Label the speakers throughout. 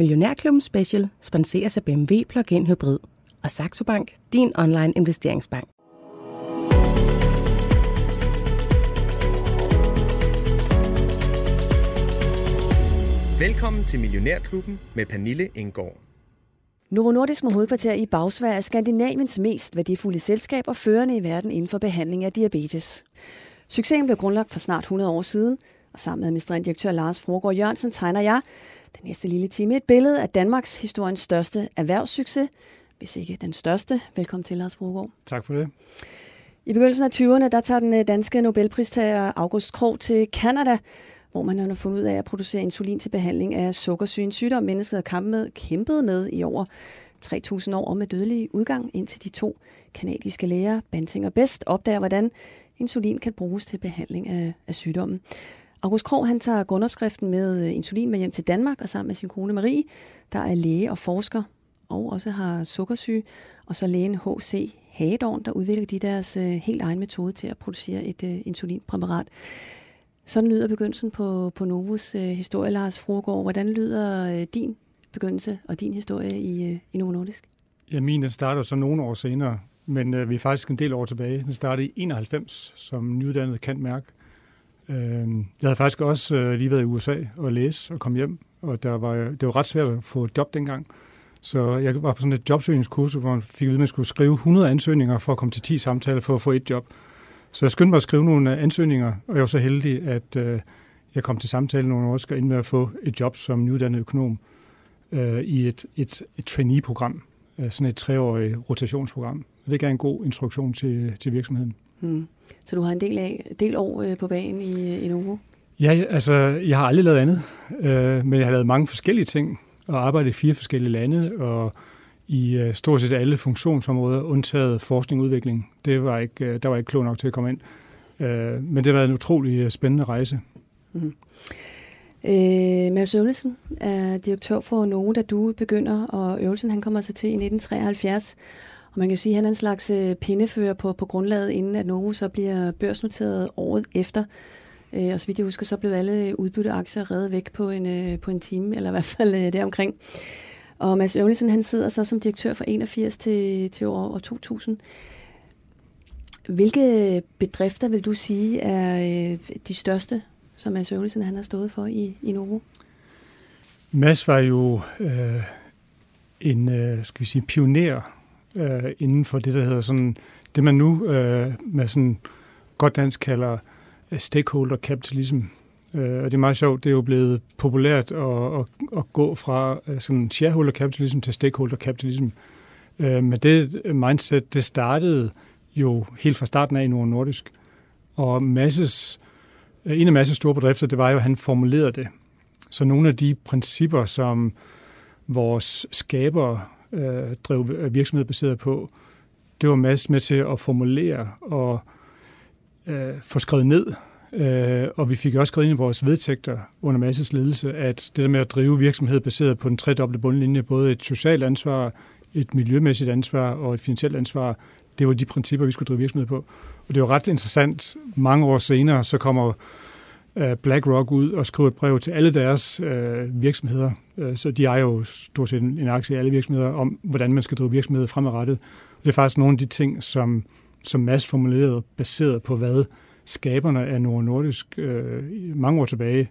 Speaker 1: Millionærklubben Special sponseres af BMW Plug-in Hybrid og Saxo Bank, din online investeringsbank.
Speaker 2: Velkommen til Millionærklubben med Pernille Engård.
Speaker 3: Novo Nordisk med hovedkvarter i Bagsvær er Skandinaviens mest værdifulde selskab og førende i verden inden for behandling af diabetes. Succesen blev grundlagt for snart 100 år siden, og sammen med administrerende direktør Lars Frogård Jørgensen tegner jeg den næste lille time et billede af Danmarks historiens største erhvervssucces, hvis ikke den største. Velkommen til, Lars Frogård.
Speaker 4: Tak for det.
Speaker 3: I begyndelsen af 20'erne, der tager den øh, danske Nobelpristager August Krog til Kanada, hvor man har fundet ud af at producere insulin til behandling af sukkersygen sygdom, mennesket har kæmpet med, kæmpet med i over 3.000 år med dødelig udgang, indtil de to kanadiske læger, Banting og Best, opdager, hvordan insulin kan bruges til behandling af, af sygdommen. August Krog han tager grundopskriften med øh, insulin med hjem til Danmark, og sammen med sin kone Marie, der er læge og forsker, og også har sukkersyge, og så lægen H.C. Hagedorn, der udvikler de deres øh, helt egen metode til at producere et øh, insulinpræparat. Sådan lyder begyndelsen på, på Novos øh, historie, Lars Frogård. Hvordan lyder øh, din begyndelse og din historie i, øh, i Novo Nordisk?
Speaker 4: Ja, min den starter så nogle år senere, men øh, vi er faktisk en del år tilbage. Den startede i 91 som nyuddannet kantmærk. mærke. Øh, jeg havde faktisk også øh, lige været i USA og læse og komme hjem, og der var, det var ret svært at få job dengang. Så jeg var på sådan et jobsøgningskurs, hvor man fik at vide, at man skulle skrive 100 ansøgninger for at komme til 10 samtaler for at få et job. Så jeg skyndte mig at skrive nogle øh, ansøgninger, og jeg var så heldig, at øh, jeg kom til samtale nogle år og med at få et job som nyuddannet økonom øh, i et, et, et trainee-program, øh, sådan et treårigt rotationsprogram. Og det gav en god instruktion til, til virksomheden.
Speaker 3: Hmm. Så du har en del, af, del år øh, på banen i, i Novo?
Speaker 4: Ja, altså, jeg har aldrig lavet andet, øh, men jeg har lavet mange forskellige ting, og arbejdet i fire forskellige lande, og i øh, stort set alle funktionsområder, undtaget forskning og udvikling. Det var ikke, øh, der var ikke klog nok til at komme ind. Øh, men det har været en utrolig øh, spændende rejse. Mm.
Speaker 3: Øh, Mads Øvelsen er direktør for Novo, da du begynder, og Øvelsen han kommer så til i 1973. Og man kan sige, at han er en slags øh, pindefører på, på grundlaget, inden at Novo så bliver børsnoteret året efter. Øh, og så vidt jeg husker, så blev alle øh, udbytteaktier reddet væk på en, øh, på en time, eller i hvert fald øh, deromkring. Og Mads Øvlesen, han sidder så som direktør fra 81 til, til år, år 2000. Hvilke bedrifter vil du sige er øh, de største, som Mads Øvlesen han har stået for i, i Novo?
Speaker 4: Mads var jo øh, en, øh, skal vi sige, pioner øh, inden for det, der hedder sådan, det man nu øh, med sådan godt dansk kalder øh, stakeholder capitalism. Øh, og det er meget sjovt, det er jo blevet populært at, at, at gå fra øh, sådan shareholder capitalism til stakeholder capitalism. Øh, men det mindset, det startede jo helt fra starten af i Nord Nordisk. Og masses, øh, en af masses store bedrifter, det var jo, at han formulerede det. Så nogle af de principper, som vores skabere øh, drev virksomhed baseret på, det var masser med til at formulere og øh, få skrevet ned. Øh, og vi fik også skrevet ind i vores vedtægter under masses ledelse, at det der med at drive virksomhed baseret på den tredobbelte bundlinje, både et socialt ansvar, et miljømæssigt ansvar og et finansielt ansvar, det var de principper, vi skulle drive virksomhed på. Og det var ret interessant. Mange år senere, så kommer BlackRock ud og skriver et brev til alle deres øh, virksomheder. Øh, så de ejer jo stort set en, en aktie i alle virksomheder om, hvordan man skal drive virksomhed fremadrettet. Det er faktisk nogle af de ting, som, som Mads formulerede, baseret på hvad skaberne af Nord Nordisk øh, mange år tilbage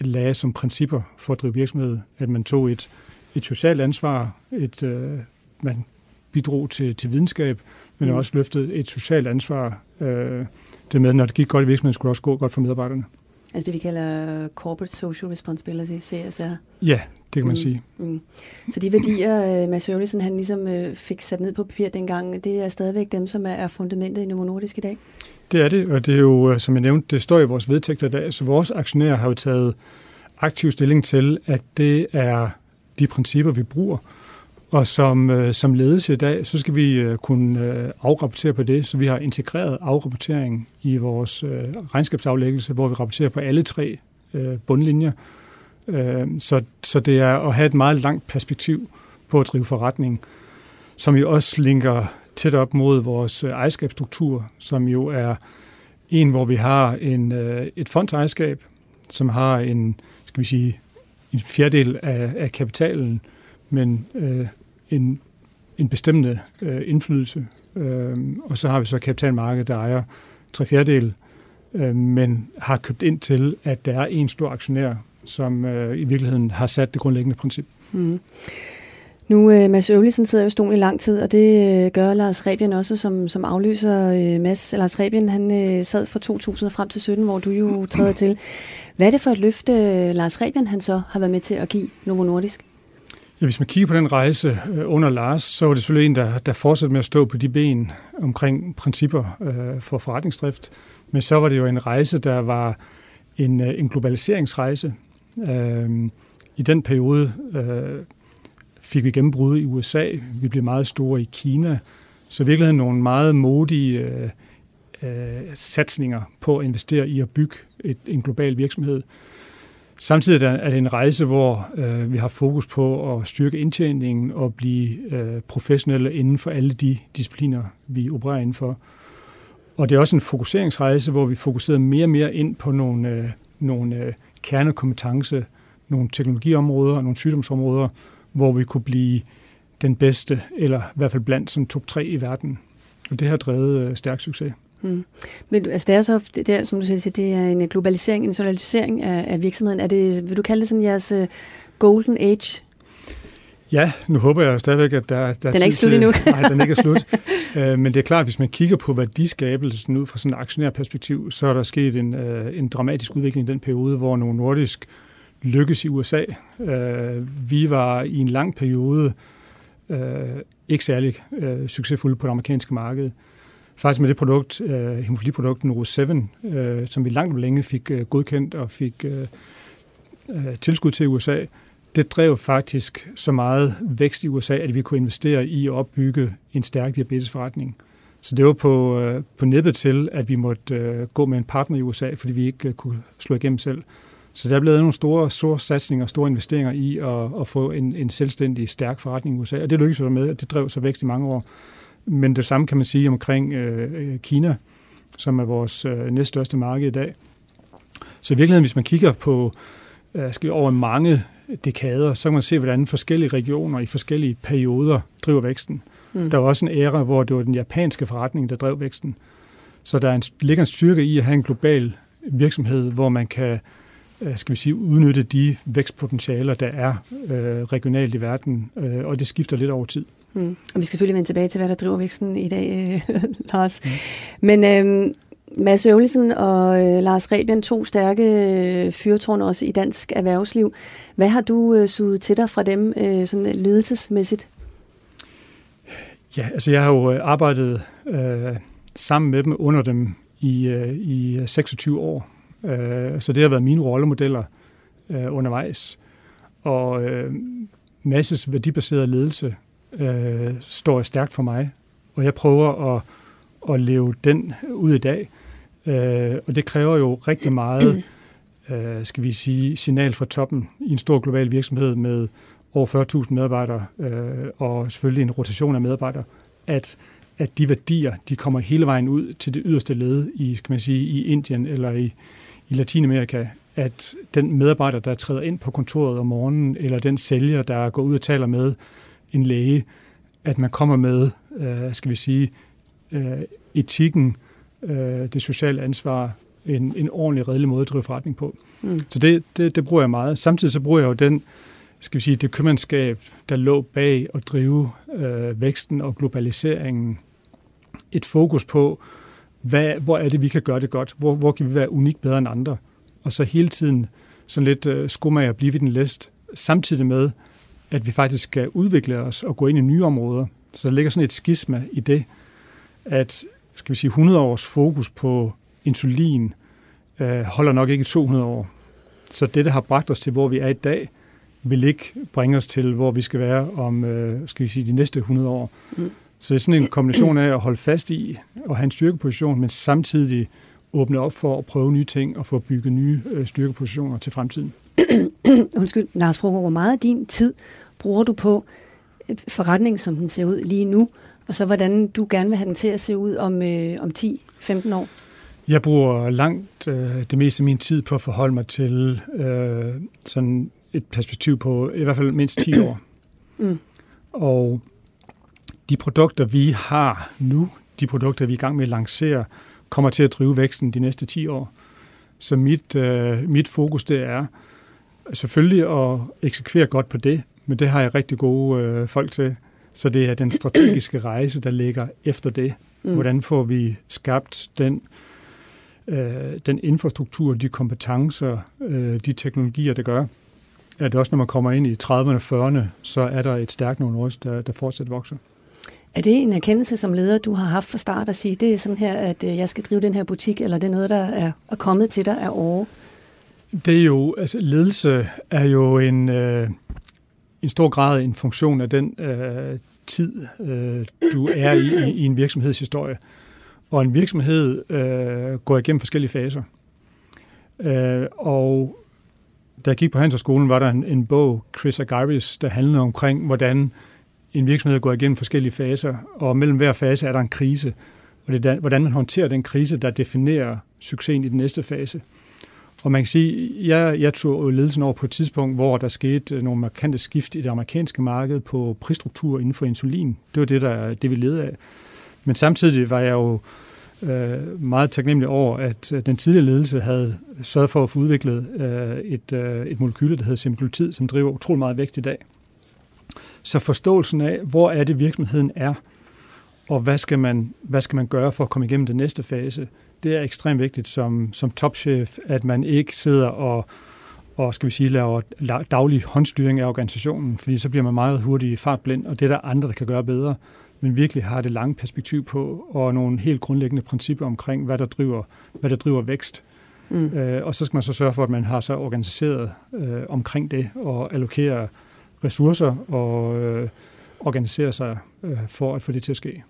Speaker 4: lagde som principper for at drive virksomhed, at man tog et, et socialt ansvar, et, øh, man bidrog til, til videnskab, men mm. også løftede et socialt ansvar. Øh, det med, når det gik godt i virksomheden, skulle det også gå godt for medarbejderne.
Speaker 3: Altså det, vi kalder Corporate Social Responsibility, CSR.
Speaker 4: Ja, det kan man mm. sige.
Speaker 3: Mm. Så de værdier, øh, Mads Jørgensen, han ligesom øh, fik sat ned på papir dengang, det er stadigvæk dem, som er fundamentet i Novo Nordisk i dag?
Speaker 4: Det er det, og det er jo, øh, som jeg nævnte, det står i vores vedtægter i dag, så vores aktionærer har jo taget aktiv stilling til, at det er de principper, vi bruger. Og som, øh, som ledelse i dag, så skal vi øh, kunne øh, afrapportere på det, så vi har integreret afrapportering i vores øh, regnskabsaflæggelse, hvor vi rapporterer på alle tre øh, bundlinjer. Øh, så, så det er at have et meget langt perspektiv på at drive forretning, som jo også linker tæt op mod vores øh, ejerskabsstruktur, som jo er en, hvor vi har en, øh, et fondsejerskab, som har en, skal vi sige, en fjerdedel af, af kapitalen, men øh, en, en bestemmende øh, indflydelse. Øh, og så har vi så kapitalmarkedet, der ejer tre fjerdedel, øh, men har købt ind til, at der er en stor aktionær, som øh, i virkeligheden har sat det grundlæggende princip. Mm.
Speaker 3: Nu, uh, Mads Øvlisen sidder jo stolen i lang tid, og det øh, gør Lars Rebien også, som, som aflyser uh, øh, Mads. Lars Rebien, han sad fra 2000 frem til 17, hvor du jo træder til. Hvad er det for et løfte, Lars Rebien, han så har været med til at give Novo Nordisk?
Speaker 4: Ja, hvis man kigger på den rejse øh, under Lars, så var det selvfølgelig en, der, der fortsatte med at stå på de ben omkring principper øh, for forretningsdrift. Men så var det jo en rejse, der var en, øh, en globaliseringsrejse. Øh, I den periode øh, fik vi gennembrud i USA, vi blev meget store i Kina, så i virkeligheden nogle meget modige øh, øh, satsninger på at investere i at bygge et, en global virksomhed. Samtidig er det en rejse, hvor øh, vi har fokus på at styrke indtjeningen og blive øh, professionelle inden for alle de discipliner, vi opererer inden for. Og det er også en fokuseringsrejse, hvor vi fokuserer mere og mere ind på nogle, øh, nogle øh, kernekompetence, nogle teknologiområder og nogle sygdomsområder, hvor vi kunne blive den bedste, eller i hvert fald blandt sådan top 3 i verden. Og det har drevet øh, stærk succes.
Speaker 3: Hmm. Men altså det er så, det er, som du siger, det er en globalisering, en internationalisering af, af virksomheden. Er det, vil du kalde det sådan jeres uh, golden age?
Speaker 4: Ja, nu håber jeg stadigvæk, at der, der
Speaker 3: den er ikke slut endnu.
Speaker 4: nej, den er ikke slut. uh, men det er klart, hvis man kigger på værdiskabelsen ud fra sådan et aktionærperspektiv, så er der sket en, uh, en dramatisk udvikling i den periode, hvor nogle nordisk lykkes i USA. Øh, vi var i en lang periode øh, ikke særlig øh, succesfulde på det amerikanske marked. Faktisk med det produkt, øh, hemofiliprodukt Neuro 7, øh, som vi langt om længe fik øh, godkendt og fik øh, øh, tilskud til USA, det drev faktisk så meget vækst i USA, at vi kunne investere i at opbygge en stærk diabetesforretning. Så det var på, øh, på nippet til, at vi måtte øh, gå med en partner i USA, fordi vi ikke øh, kunne slå igennem selv. Så der er blevet nogle store, store satsninger og store investeringer i at, at få en, en selvstændig, stærk forretning i USA. Og det lykkedes vi med, at det drev sig vækst i mange år. Men det samme kan man sige omkring øh, Kina, som er vores øh, næststørste marked i dag. Så i virkeligheden, hvis man kigger på øh, skal over mange dekader, så kan man se, hvordan forskellige regioner i forskellige perioder driver væksten. Mm. Der var også en æra, hvor det var den japanske forretning, der drev væksten. Så der er en, ligger en styrke i at have en global virksomhed, hvor man kan Øh, skal vi sige, udnytte de vækstpotentialer, der er øh, regionalt i verden, øh, og det skifter lidt over tid.
Speaker 3: Mm. Og vi skal selvfølgelig vende tilbage til, hvad der driver væksten i dag, øh, Lars. Mm. Men øh, Mads Øvlesen og øh, Lars Rebien, to stærke øh, fyrtårne også i dansk erhvervsliv. Hvad har du øh, suget til dig fra dem øh, sådan ledelsesmæssigt?
Speaker 4: Ja, altså jeg har jo øh, arbejdet øh, sammen med dem under dem i, øh, i 26 år, Øh, så det har været mine rollemodeller øh, undervejs. Og øh, Masses værdibaserede ledelse øh, står stærkt for mig, og jeg prøver at, at leve den ud i dag. Øh, og det kræver jo rigtig meget, øh, skal vi sige, signal fra toppen i en stor global virksomhed med over 40.000 medarbejdere øh, og selvfølgelig en rotation af medarbejdere, at at de værdier, de kommer hele vejen ud til det yderste led i, skal man sige, i Indien eller i, i Latinamerika, at den medarbejder, der træder ind på kontoret om morgenen, eller den sælger, der går ud og taler med en læge, at man kommer med, øh, skal vi sige, øh, etikken, øh, det sociale ansvar, en, en ordentlig, redelig måde at drive forretning på. Mm. Så det, det, det bruger jeg meget. Samtidig så bruger jeg jo den, skal vi sige, det købmandskab, der lå bag at drive øh, væksten og globaliseringen. Et fokus på, hvad, hvor er det, vi kan gøre det godt? Hvor, hvor kan vi være unik bedre end andre? Og så hele tiden sådan lidt øh, skomager blive ved den list, samtidig med, at vi faktisk skal udvikle os og gå ind i nye områder. Så der ligger sådan et skisma i det, at skal vi sige, 100 års fokus på insulin øh, holder nok ikke 200 år. Så det, der har bragt os til, hvor vi er i dag, vil ikke bringe os til, hvor vi skal være om, øh, skal vi sige, de næste 100 år. Mm. Så det er sådan en kombination af at holde fast i og have en styrkeposition, men samtidig åbne op for at prøve nye ting og få bygget nye øh, styrkepositioner til fremtiden.
Speaker 3: Undskyld, Lars Froger, hvor meget af din tid bruger du på øh, forretningen, som den ser ud lige nu, og så hvordan du gerne vil have den til at se ud om, øh, om 10-15 år?
Speaker 4: Jeg bruger langt øh, det meste af min tid på at forholde mig til øh, sådan et perspektiv på i hvert fald mindst 10 år. Mm. Og de produkter, vi har nu, de produkter, vi er i gang med at lancere, kommer til at drive væksten de næste 10 år. Så mit, øh, mit fokus det er selvfølgelig at eksekvere godt på det, men det har jeg rigtig gode øh, folk til. Så det er den strategiske rejse, der ligger efter det. Mm. Hvordan får vi skabt den, øh, den infrastruktur, de kompetencer, øh, de teknologier, der gør, at også når man kommer ind i 30'erne og 40'erne, så er der et stærkt Novo der, der fortsat vokser.
Speaker 3: Er det en erkendelse som leder, du har haft fra start at sige, det er sådan her, at øh, jeg skal drive den her butik, eller det er noget, der er, er kommet til dig af år?
Speaker 4: Det er jo, altså ledelse er jo en, øh, en stor grad en funktion af den øh, tid, øh, du er i, i, i en virksomhedshistorie. Og en virksomhed øh, går igennem forskellige faser. Øh, og da jeg gik på Handelskolen, var der en, en bog, Chris Agaris, der handlede omkring, hvordan en virksomhed går igennem forskellige faser, og mellem hver fase er der en krise. Og det er, hvordan man håndterer den krise, der definerer succesen i den næste fase. Og man kan sige, jeg, jeg tog ledelsen over på et tidspunkt, hvor der skete øh, nogle markante skift i det amerikanske marked på prisstruktur inden for insulin. Det var det, der, det vi led af. Men samtidig var jeg jo øh, meget taknemmelig over, at øh, den tidligere ledelse havde sørget for at få udviklet øh, et, øh, et molekyle, der hedder semaglutid, som driver utrolig meget vægt i dag. Så forståelsen af, hvor er det virksomheden er, og hvad skal man, hvad skal man gøre for at komme igennem den næste fase, det er ekstremt vigtigt som, som topchef, at man ikke sidder og, og skal vi sige, laver daglig håndstyring af organisationen, fordi så bliver man meget hurtigt fartblind, og det er der andre, der kan gøre bedre, men virkelig har det lange perspektiv på, og nogle helt grundlæggende principper omkring, hvad der driver, hvad der driver vækst. Mm. Øh, og så skal man så sørge for, at man har så organiseret øh, omkring det, og allokere ressourcer og øh, organisere sig øh, for at få det til at ske.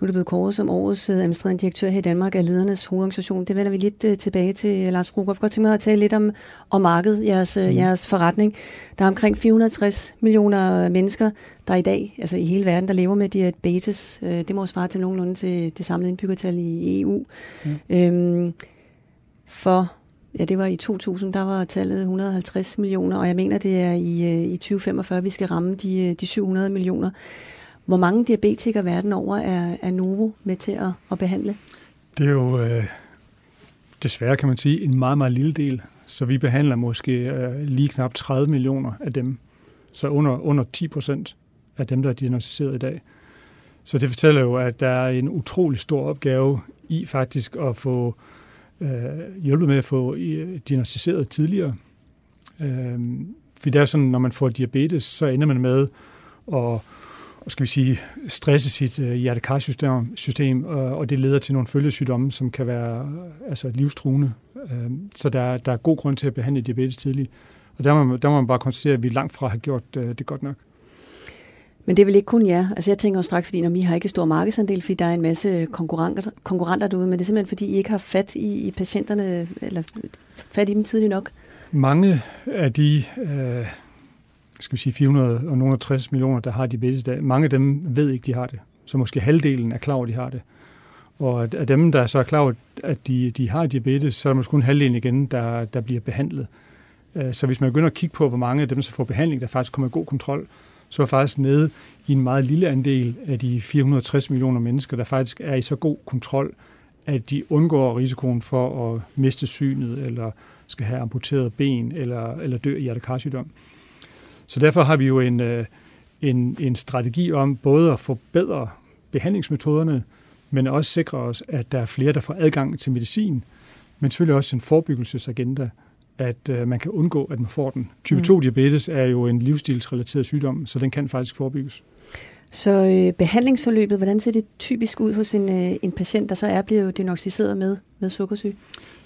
Speaker 3: Nu er det blevet kåret som årets øh, administrerende direktør her i Danmark af ledernes hovedorganisation. Det vender vi lidt uh, tilbage til, Lars Fruger. Jeg godt tænke mig at tale lidt om, om markedet, jeres, mm. jeres forretning. Der er omkring 460 millioner mennesker, der i dag, altså i hele verden, der lever med diabetes. Det må svare til nogenlunde til det samlede indbyggertal i EU. Mm. Øhm, for Ja, det var i 2000, der var tallet 150 millioner, og jeg mener, det er i, i 2045, vi skal ramme de, de 700 millioner. Hvor mange diabetikere verden over er, er Novo med til at, at behandle?
Speaker 4: Det er jo øh, desværre, kan man sige, en meget, meget lille del. Så vi behandler måske øh, lige knap 30 millioner af dem. Så under, under 10 procent af dem, der er diagnostiseret i dag. Så det fortæller jo, at der er en utrolig stor opgave i faktisk at få øh, hjulpet med at få øh, diagnostiseret tidligere. Øh, for det er sådan, når man får diabetes, så ender man med at skal vi sige, stresse sit øh, hjertekarsystem, system, og, og det leder til nogle følgesygdomme, som kan være øh, altså livstruende. Øh, så der, der er god grund til at behandle diabetes tidligt. Og der må, man, der må man bare konstatere, at vi langt fra har gjort øh, det godt nok.
Speaker 3: Men det er vel ikke kun jer? Altså jeg tænker jo straks, fordi når I har ikke stor markedsandel, fordi der er en masse konkurrenter, konkurrenter derude, men det er simpelthen fordi, I ikke har fat i, i patienterne, eller fat i dem tidligt nok?
Speaker 4: Mange af de øh, skal vi sige 460 millioner, der har diabetes i dag, mange af dem ved ikke, de har det. Så måske halvdelen er klar over, at de har det. Og af dem, der så er klar over, at de, de har diabetes, så er der måske kun halvdelen igen, der, der bliver behandlet. Øh, så hvis man begynder at kigge på, hvor mange af dem, der får behandling, der faktisk kommer i god kontrol, så er faktisk nede i en meget lille andel af de 460 millioner mennesker, der faktisk er i så god kontrol, at de undgår risikoen for at miste synet, eller skal have amputeret ben, eller, eller dø i hjertekarsygdom. Så derfor har vi jo en, øh, en, en strategi om både at forbedre behandlingsmetoderne, men også sikre os, at der er flere, der får adgang til medicin, men selvfølgelig også en forebyggelsesagenda, at øh, man kan undgå, at man får den. Type 2-diabetes mm. er jo en livsstilsrelateret sygdom, så den kan faktisk forebygges.
Speaker 3: Så øh, behandlingsforløbet, hvordan ser det typisk ud hos en, øh, en patient, der så er blevet diagnostiseret med, med sukkersyge?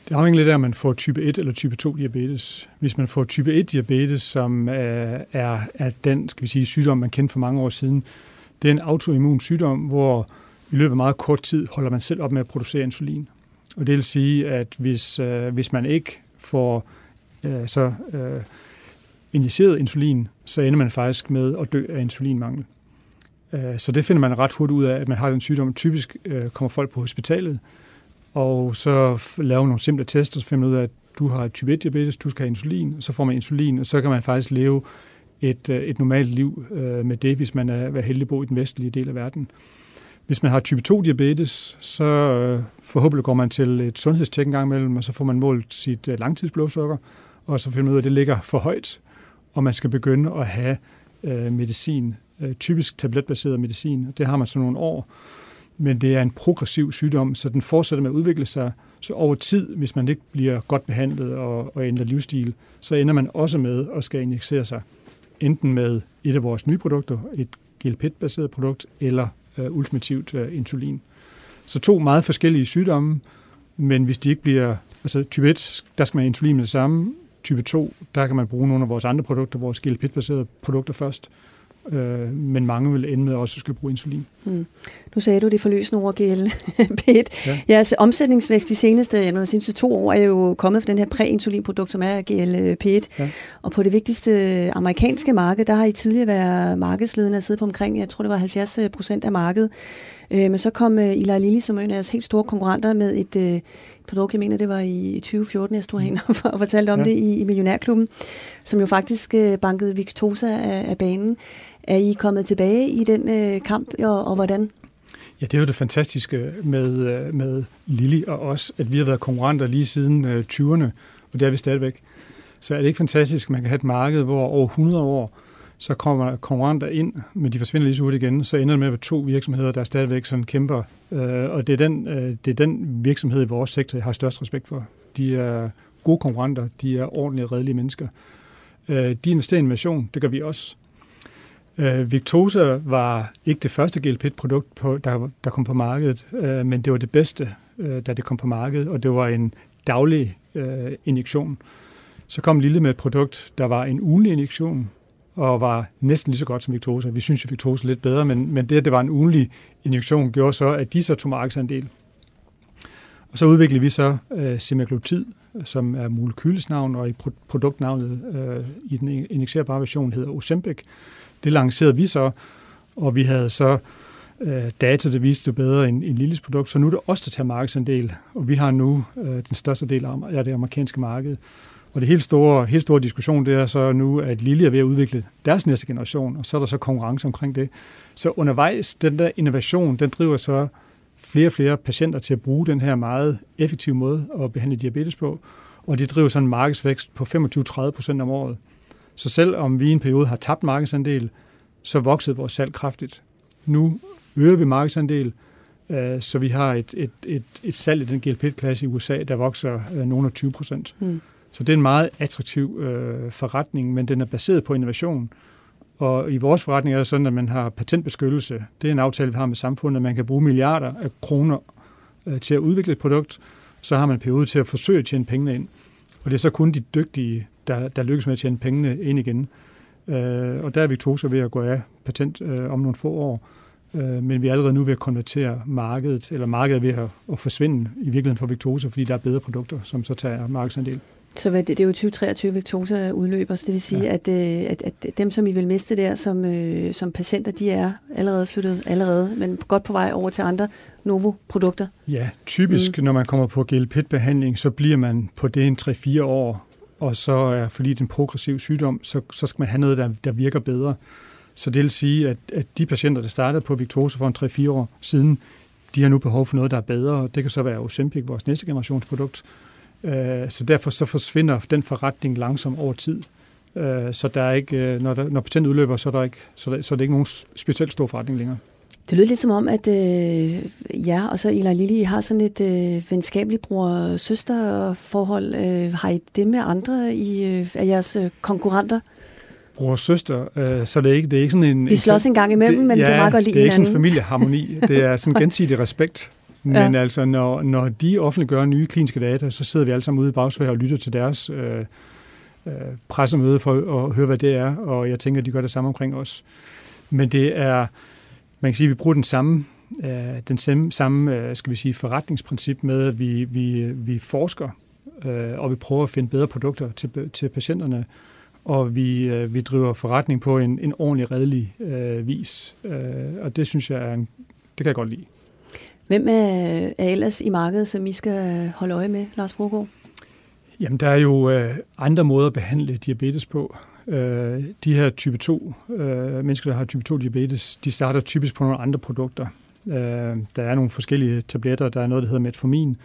Speaker 4: Det afhænger lidt af, om man får type 1 eller type 2 diabetes. Hvis man får type 1 diabetes, som øh, er, er den skal vi sige, sygdom, man kendte for mange år siden, det er en autoimmun sygdom, hvor i løbet af meget kort tid holder man selv op med at producere insulin. Og det vil sige, at hvis, øh, hvis man ikke får øh, så øh, injiceret insulin, så ender man faktisk med at dø af insulinmangel. Øh, så det finder man ret hurtigt ud af, at man har den sygdom. Typisk øh, kommer folk på hospitalet, og så lave nogle simple tester, så finder man ud af, at du har type 1 diabetes, du skal have insulin, og så får man insulin, og så kan man faktisk leve et, øh, et normalt liv øh, med det, hvis man er, er heldig at bo i den vestlige del af verden. Hvis man har type 2 diabetes, så øh, forhåbentlig går man til et sundhedstjek en gang imellem, og så får man målt sit øh, langtidsblodsukker, og så finder man ud af, at det ligger for højt, og man skal begynde at have øh, medicin, øh, typisk tabletbaseret medicin. Det har man så nogle år, men det er en progressiv sygdom, så den fortsætter med at udvikle sig. Så over tid, hvis man ikke bliver godt behandlet og, og ændrer livsstil, så ender man også med at skal injicere sig enten med et af vores nye produkter, et GLP-baseret produkt, eller øh, ultimativt øh, insulin. Så to meget forskellige sygdomme, men hvis de ikke bliver, altså type 1, der skal man have insulin med det samme, type 2, der kan man bruge nogle af vores andre produkter, vores GLP-baserede produkter først, øh, men mange vil ende med også at skal bruge insulin.
Speaker 3: Mm. Nu sagde du det forløsende ord, GLP-1. Ja. Jeres omsætningsvækst de seneste, de seneste to år er jo kommet fra den her præinsulinprodukt, som er GLP-1. Ja. Og på det vigtigste amerikanske marked, der har I tidligere været markedsledende og siddet på omkring, jeg tror det var 70 procent af markedet. Øh, men så kom øh, Eli Lilly, som er en af jeres helt store konkurrenter, med et øh, produkt, jeg mener det var i 2014, jeg stod herinde og fortalte om ja. det i, i Millionærklubben, som jo faktisk øh, bankede Victosa af, af banen. Er I kommet tilbage i den øh, kamp, og, og hvordan?
Speaker 4: Ja, det er jo det fantastiske med, øh, med Lili og os, at vi har været konkurrenter lige siden øh, 20'erne, og det er vi stadigvæk. Så er det ikke fantastisk, at man kan have et marked, hvor over 100 år, så kommer konkurrenter ind, men de forsvinder lige så hurtigt igen, så ender det med at være to virksomheder, der stadigvæk sådan kæmper. Øh, og det er, den, øh, det er den virksomhed i vores sektor, jeg har størst respekt for. De er gode konkurrenter, de er ordentlige redelige mennesker. Øh, de investerer i innovation, det gør vi også. Øh, Victosa var ikke det første GLP-produkt, på, der, der kom på markedet, øh, men det var det bedste, øh, da det kom på markedet, og det var en daglig øh, injektion. Så kom Lille med et produkt, der var en ugenlig injektion, og var næsten lige så godt som Victosa. Vi synes jo, Victosa er lidt bedre, men, men det, at det var en ugenlig injektion, gjorde så, at de så tog markedsandel. Og så udviklede vi så øh, semaglutid, som er molekylets navn, og i produktnavnet øh, i den injicerbare version hedder Ozempic. Det lancerede vi så, og vi havde så øh, data, der viste det bedre end en lille produkt, så nu er det os, der tager markedsandel, og vi har nu øh, den største del af det amerikanske marked. Og det helt store, helt store diskussion, det er så nu, at Lille er ved at udvikle deres næste generation, og så er der så konkurrence omkring det. Så undervejs, den der innovation, den driver så flere og flere patienter til at bruge den her meget effektive måde at behandle diabetes på, og det driver sådan en markedsvækst på 25-30 procent om året. Så selvom vi i en periode har tabt markedsandel, så voksede vores salg kraftigt. Nu øger vi markedsandel, øh, så vi har et, et, et, et salg i den GLP-klasse i USA, der vokser øh, nogen af 20 procent. Mm. Så det er en meget attraktiv øh, forretning, men den er baseret på innovation. Og i vores forretning er det sådan, at man har patentbeskyttelse. Det er en aftale, vi har med samfundet, at man kan bruge milliarder af kroner øh, til at udvikle et produkt. Så har man en periode til at forsøge at tjene pengene ind. Og det er så kun de dygtige, der, der lykkes med at tjene pengene ind igen. Øh, og der er Victosa ved at gå af patent øh, om nogle få år. Øh, men vi er allerede nu ved at konvertere markedet, eller markedet ved at, at forsvinde i virkeligheden for Victosa, fordi der er bedre produkter, som så tager markedsandel.
Speaker 3: Så hvad, det, det er jo 2023 Victosa udløber, så det vil sige, ja. at, øh, at, at dem, som I vil miste der som, øh, som patienter, de er allerede flyttet allerede, men godt på vej over til andre Novo-produkter.
Speaker 4: Ja, typisk, mm. når man kommer på GLP-behandling, så bliver man på det en 3-4 år, og så er, fordi det er en progressiv sygdom, så, så skal man have noget, der, der virker bedre. Så det vil sige, at, at de patienter, der startede på Victosa for en 3-4 år siden, de har nu behov for noget, der er bedre. Det kan så være Ozempic, vores næste generationsprodukt, Øh, så derfor så forsvinder den forretning langsomt over tid. Øh, så der er ikke, øh, når, der, når patentet udløber, så er, der ikke, så, der, så er det ikke nogen specielt stor forretning længere.
Speaker 3: Det lyder lidt som om, at øh, ja, og så Ela Lili har sådan et øh, venskabeligt bror-søster-forhold. Øh, har I det med andre i, øh, af jeres øh, konkurrenter?
Speaker 4: bror og søster, øh, så det er ikke, det er ikke sådan en...
Speaker 3: Vi slås en gang imellem, det, men ja, vi kan meget godt lide
Speaker 4: det er ikke sådan en familieharmoni. Det er sådan gensidig respekt. Men ja. altså, når, når de offentliggør nye kliniske data, så sidder vi alle sammen ude i bagsvær og lytter til deres øh, øh, pressemøde for at høre, hvad det er, og jeg tænker, at de gør det samme omkring os. Men det er, man kan sige, at vi bruger den samme, øh, den samme, samme øh, skal vi sige, forretningsprincip med, at vi, vi, vi forsker, øh, og vi prøver at finde bedre produkter til, til patienterne, og vi, øh, vi driver forretning på en, en ordentlig, redelig øh, vis. Øh, og det synes jeg er en, det kan jeg godt lide.
Speaker 3: Hvem er, er ellers i markedet, som I skal holde øje med, Lars Brogaard?
Speaker 4: Jamen, der er jo øh, andre måder at behandle diabetes på. Øh, de her type 2, øh, mennesker, der har type 2 diabetes, de starter typisk på nogle andre produkter. Øh, der er nogle forskellige tabletter. Der er noget, der hedder metformin.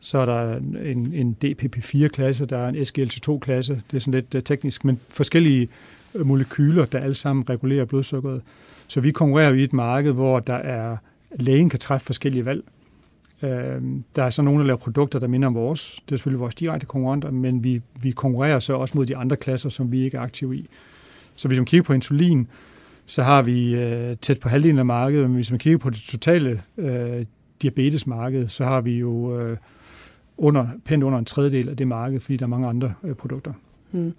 Speaker 4: Så er der en, en DPP4-klasse, der er en SGLT2-klasse. Det er sådan lidt øh, teknisk, men forskellige øh, molekyler, der alle sammen regulerer blodsukkeret. Så vi konkurrerer i et marked, hvor der er lægen kan træffe forskellige valg. Øh, der er så nogle, der laver produkter, der minder om vores. Det er selvfølgelig vores direkte konkurrenter, men vi, vi konkurrerer så også mod de andre klasser, som vi ikke er aktive i. Så hvis man kigger på insulin, så har vi øh, tæt på halvdelen af markedet, men hvis man kigger på det totale øh, diabetesmarked, så har vi jo øh, under, pænt under en tredjedel af det marked, fordi der er mange andre øh, produkter. Hmm.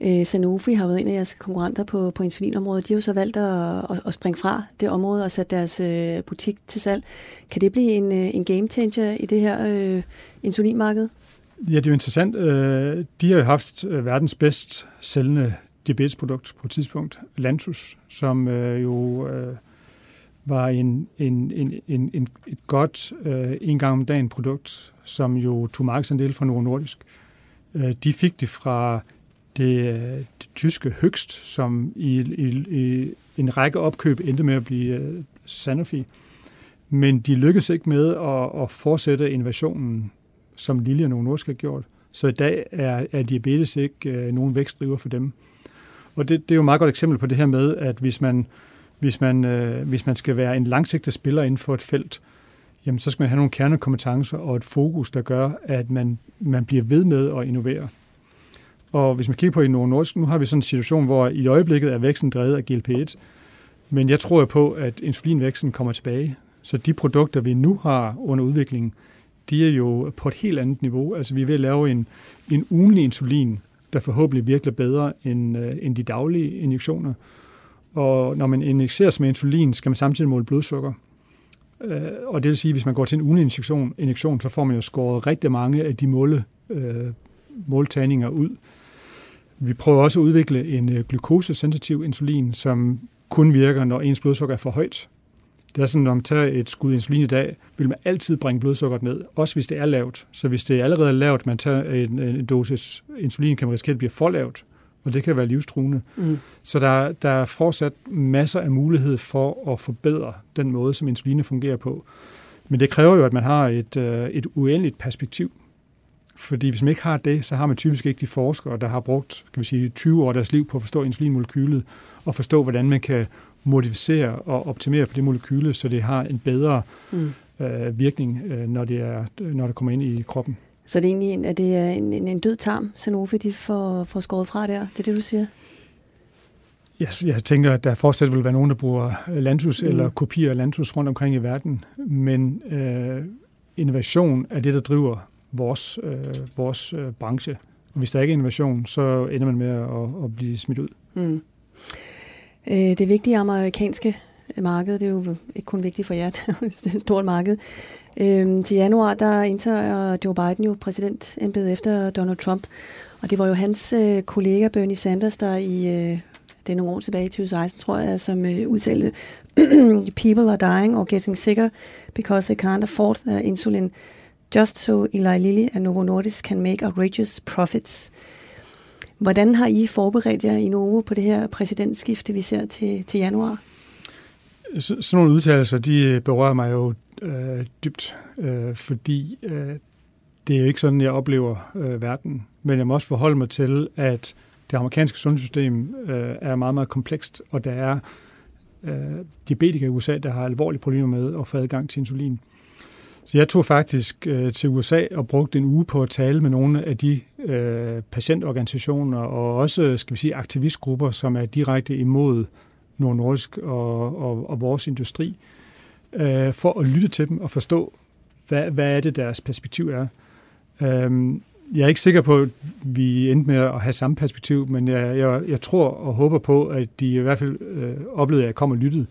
Speaker 3: Øh, Sanofi har været en af jeres konkurrenter på, på insulinområdet. De har jo så valgt at, at, at springe fra det område og sætte deres øh, butik til salg. Kan det blive en, øh, en game changer i det her øh, insulinmarked?
Speaker 4: Ja, det er jo interessant. Øh, de har jo haft øh, verdens bedst sælgende diabetesprodukt på et tidspunkt, Lantus, som jo var en, en, en, en, en, et godt en gang om dagen produkt, som jo tog markedsandel fra Novo Nordisk. Øh, Øh, de fik det fra det, øh, det tyske høgst, som i, i, i en række opkøb endte med at blive øh, Sanofi. Men de lykkedes ikke med at, at fortsætte innovationen, som Lilly og Novo Nordisk har gjort. Så i dag er, er diabetes ikke øh, nogen vækstdriver for dem. Og det, det er jo et meget godt eksempel på det her med, at hvis man, hvis man, øh, hvis man skal være en langsigtet spiller inden for et felt, jamen så skal man have nogle kernekompetencer og et fokus, der gør, at man, man bliver ved med at innovere. Og hvis man kigger på i Novo Nordisk, nu har vi sådan en situation, hvor i øjeblikket er væksten drevet af GLP-1, men jeg tror på, at insulinvæksten kommer tilbage. Så de produkter, vi nu har under udvikling, de er jo på et helt andet niveau. Altså vi er ved at lave en, en ugenlig insulin, der forhåbentlig virker bedre end, øh, end de daglige injektioner. Og når man injiceres med insulin, skal man samtidig måle blodsukker. Øh, og det vil sige, at hvis man går til en ugeninjektion, injektion, injektion så får man jo skåret rigtig mange af de måle, øh, måltagninger ud. Vi prøver også at udvikle en øh, glukosesensitiv insulin, som kun virker, når ens blodsukker er for højt. Det er sådan, når man tager et skud insulin i dag, vil man altid bringe blodsukkeret ned, også hvis det er lavt. Så hvis det er allerede lavt, man tager en, en dosis insulin, kan man risikere, at det bliver for lavt, og det kan være livstruende. Mm. Så der, der er fortsat masser af mulighed for at forbedre den måde, som insulin fungerer på. Men det kræver jo, at man har et, øh, et uendeligt perspektiv. Fordi hvis man ikke har det, så har man typisk ikke de forskere, der har brugt kan vi sige, 20 år af deres liv på at forstå insulinmolekylet og forstå, hvordan man kan modificere og optimere på det molekyle, så det har en bedre mm. øh, virkning, øh, når, det er, når det kommer ind i kroppen.
Speaker 3: Så det er egentlig en, er det en, en, en død tarm, Sanofi de får, får skåret fra der? Det er det, du siger?
Speaker 4: Jeg, jeg tænker, at der fortsat vil være nogen, der bruger Lantus mm. eller kopier af Lantus rundt omkring i verden, men øh, innovation er det, der driver vores, øh, vores øh, branche. Og hvis der ikke er innovation, så ender man med at, at blive smidt ud. Mm.
Speaker 3: Øh, det vigtige amerikanske Øh, marked, det er jo ikke kun vigtigt for jer, det er et stort marked. Øhm, til januar, der indtager Joe Biden jo præsidentembedet efter Donald Trump, og det var jo hans øh, kollega Bernie Sanders, der i, øh, det er nogle år tilbage i 2016, tror jeg, som øh, udtalte, people are dying or getting sicker because they can't afford their insulin just so Eli Lilly and Novo Nordisk can make outrageous profits. Hvordan har I forberedt jer i Novo på det her præsidentskifte, vi ser til, til januar?
Speaker 4: Øh, så, sådan nogle udtalelser, de øh, berører mig jo øh, dybt, øh, fordi øh, det er jo ikke sådan, jeg oplever øh, verden. Men jeg må også forholde mig til, at det amerikanske sundhedssystem øh, er meget, meget komplekst, og der er øh, diabetikere i USA, der har alvorlige problemer med at få adgang til insulin. Så jeg tog faktisk øh, til USA og brugte en uge på at tale med nogle af de øh, patientorganisationer og også skal vi sige, aktivistgrupper, som er direkte imod Nord Nordisk og, og, og vores industri, øh, for at lytte til dem og forstå, hvad, hvad er det, deres perspektiv er. Øh, jeg er ikke sikker på, at vi endte med at have samme perspektiv, men jeg, jeg, jeg tror og håber på, at de i hvert fald øh, oplevede, at jeg kom og lyttede.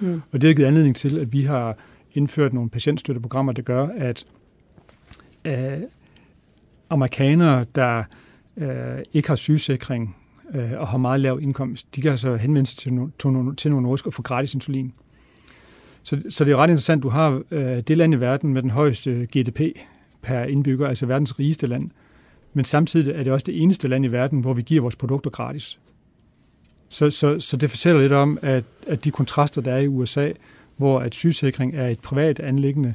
Speaker 4: Mm. Og det har givet anledning til, at vi har indført nogle patientstøtteprogrammer, der gør, at øh, amerikanere, der øh, ikke har sygesikring øh, og har meget lav indkomst, de kan altså henvende sig til, no, til nogle nordisk og få gratis insulin. Så, så det er ret interessant, du har øh, det land i verden med den højeste GDP per indbygger, altså verdens rigeste land, men samtidig er det også det eneste land i verden, hvor vi giver vores produkter gratis. Så, så, så det fortæller lidt om, at, at de kontraster, der er i USA, hvor at sygesikring er et privat anlæggende,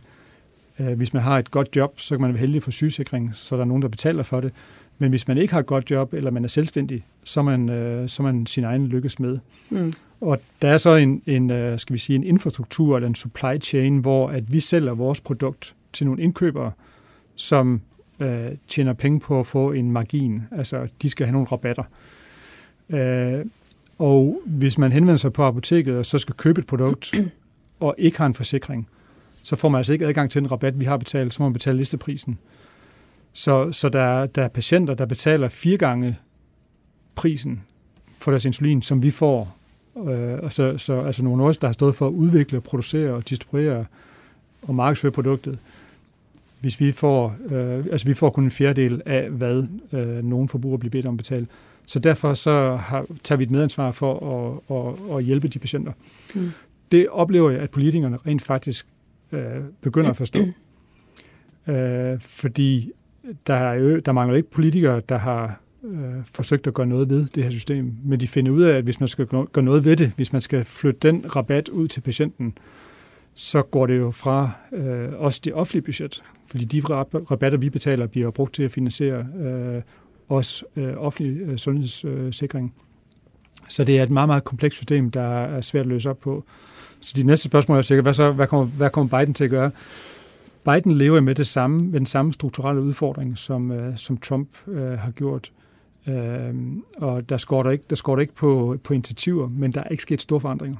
Speaker 4: øh, hvis man har et godt job, så kan man være heldig for sygesikring, så der er nogen, der betaler for det. Men hvis man ikke har et godt job, eller man er selvstændig, så er man, øh, så er man sin egen lykkes med. Mm. Og der er så en, en, øh, skal vi sige, en infrastruktur eller en supply chain, hvor at vi sælger vores produkt til nogle indkøbere, som øh, tjener penge på at få en margin. Altså, de skal have nogle rabatter. Øh, og hvis man henvender sig på apoteket og så skal købe et produkt, og ikke har en forsikring, så får man altså ikke adgang til den rabat, vi har betalt, så må man betale listeprisen. Så, så der, der er patienter, der betaler fire gange prisen for deres insulin, som vi får. Øh, og så, så altså nogle af os, der har stået for at udvikle, producere og distribuere og markedsføre produktet, hvis vi får, øh, altså vi får kun en fjerdedel af, hvad øh, nogen forbrugere bliver bedt om at betale. Så derfor så har, tager vi et medansvar for at, at, at hjælpe de patienter. Mm. Det oplever jeg, at politikerne rent faktisk øh, begynder at forstå. Øh, fordi der, er jo, der mangler ikke politikere, der har øh, forsøgt at gøre noget ved det her system, men de finder ud af, at hvis man skal gøre noget ved det, hvis man skal flytte den rabat ud til patienten, så går det jo fra øh, også det offentlige budget, fordi de rabatter, vi betaler, bliver brugt til at finansiere øh, også øh, offentlig øh, sundhedssikring. Så det er et meget, meget komplekst system, der er svært at løse op på. Så de næste spørgsmål er sikkert, hvad, så, hvad, kommer, hvad kommer Biden til at gøre? Biden lever med, det samme, med den samme strukturelle udfordring, som, øh, som Trump øh, har gjort. Øh, og der skår der ikke, der skår der ikke på, på initiativer, men der er ikke sket store forandringer.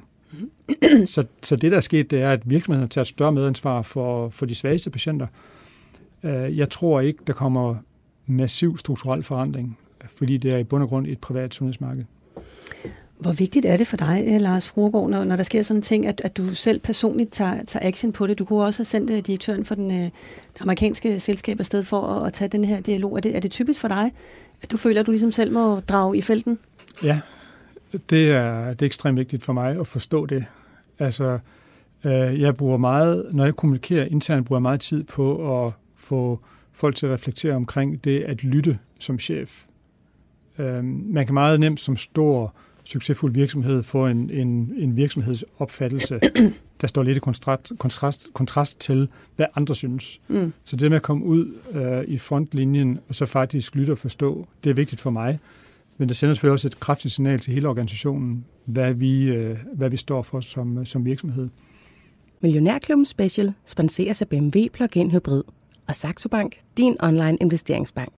Speaker 4: så, så det, der er sket, det er, at virksomheden tager et større medansvar for, for de svageste patienter. Øh, jeg tror ikke, der kommer massiv strukturel forandring, fordi det er i bund og grund et privat sundhedsmarked.
Speaker 3: Hvor vigtigt er det for dig, eh, Lars Fruergaard, når, når der sker sådan en ting, at, at du selv personligt tager, tager action på det? Du kunne også have sendt eh, direktøren for den, øh, den amerikanske selskab afsted for at, at tage den her dialog. Er det, er det typisk for dig, at du føler, at du ligesom selv må drage i felten?
Speaker 4: Ja, det er, det er ekstremt vigtigt for mig at forstå det. Altså, øh, jeg bruger meget, når jeg kommunikerer internt, bruger jeg meget tid på at få folk til at reflektere omkring det at lytte som chef. Øh, man kan meget nemt som stor, succesfuld virksomhed få en, en, en virksomhedsopfattelse, der står lidt i kontrast, kontrast, kontrast til, hvad andre synes. Mm. Så det med at komme ud øh, i frontlinjen og så faktisk lytte og forstå, det er vigtigt for mig. Men det sender selvfølgelig også et kraftigt signal til hele organisationen, hvad vi, øh, hvad vi står for som, som virksomhed.
Speaker 1: Millionærklubben Special sponseres af BMW Plug-in Hybrid og Saxo Bank, din online investeringsbank.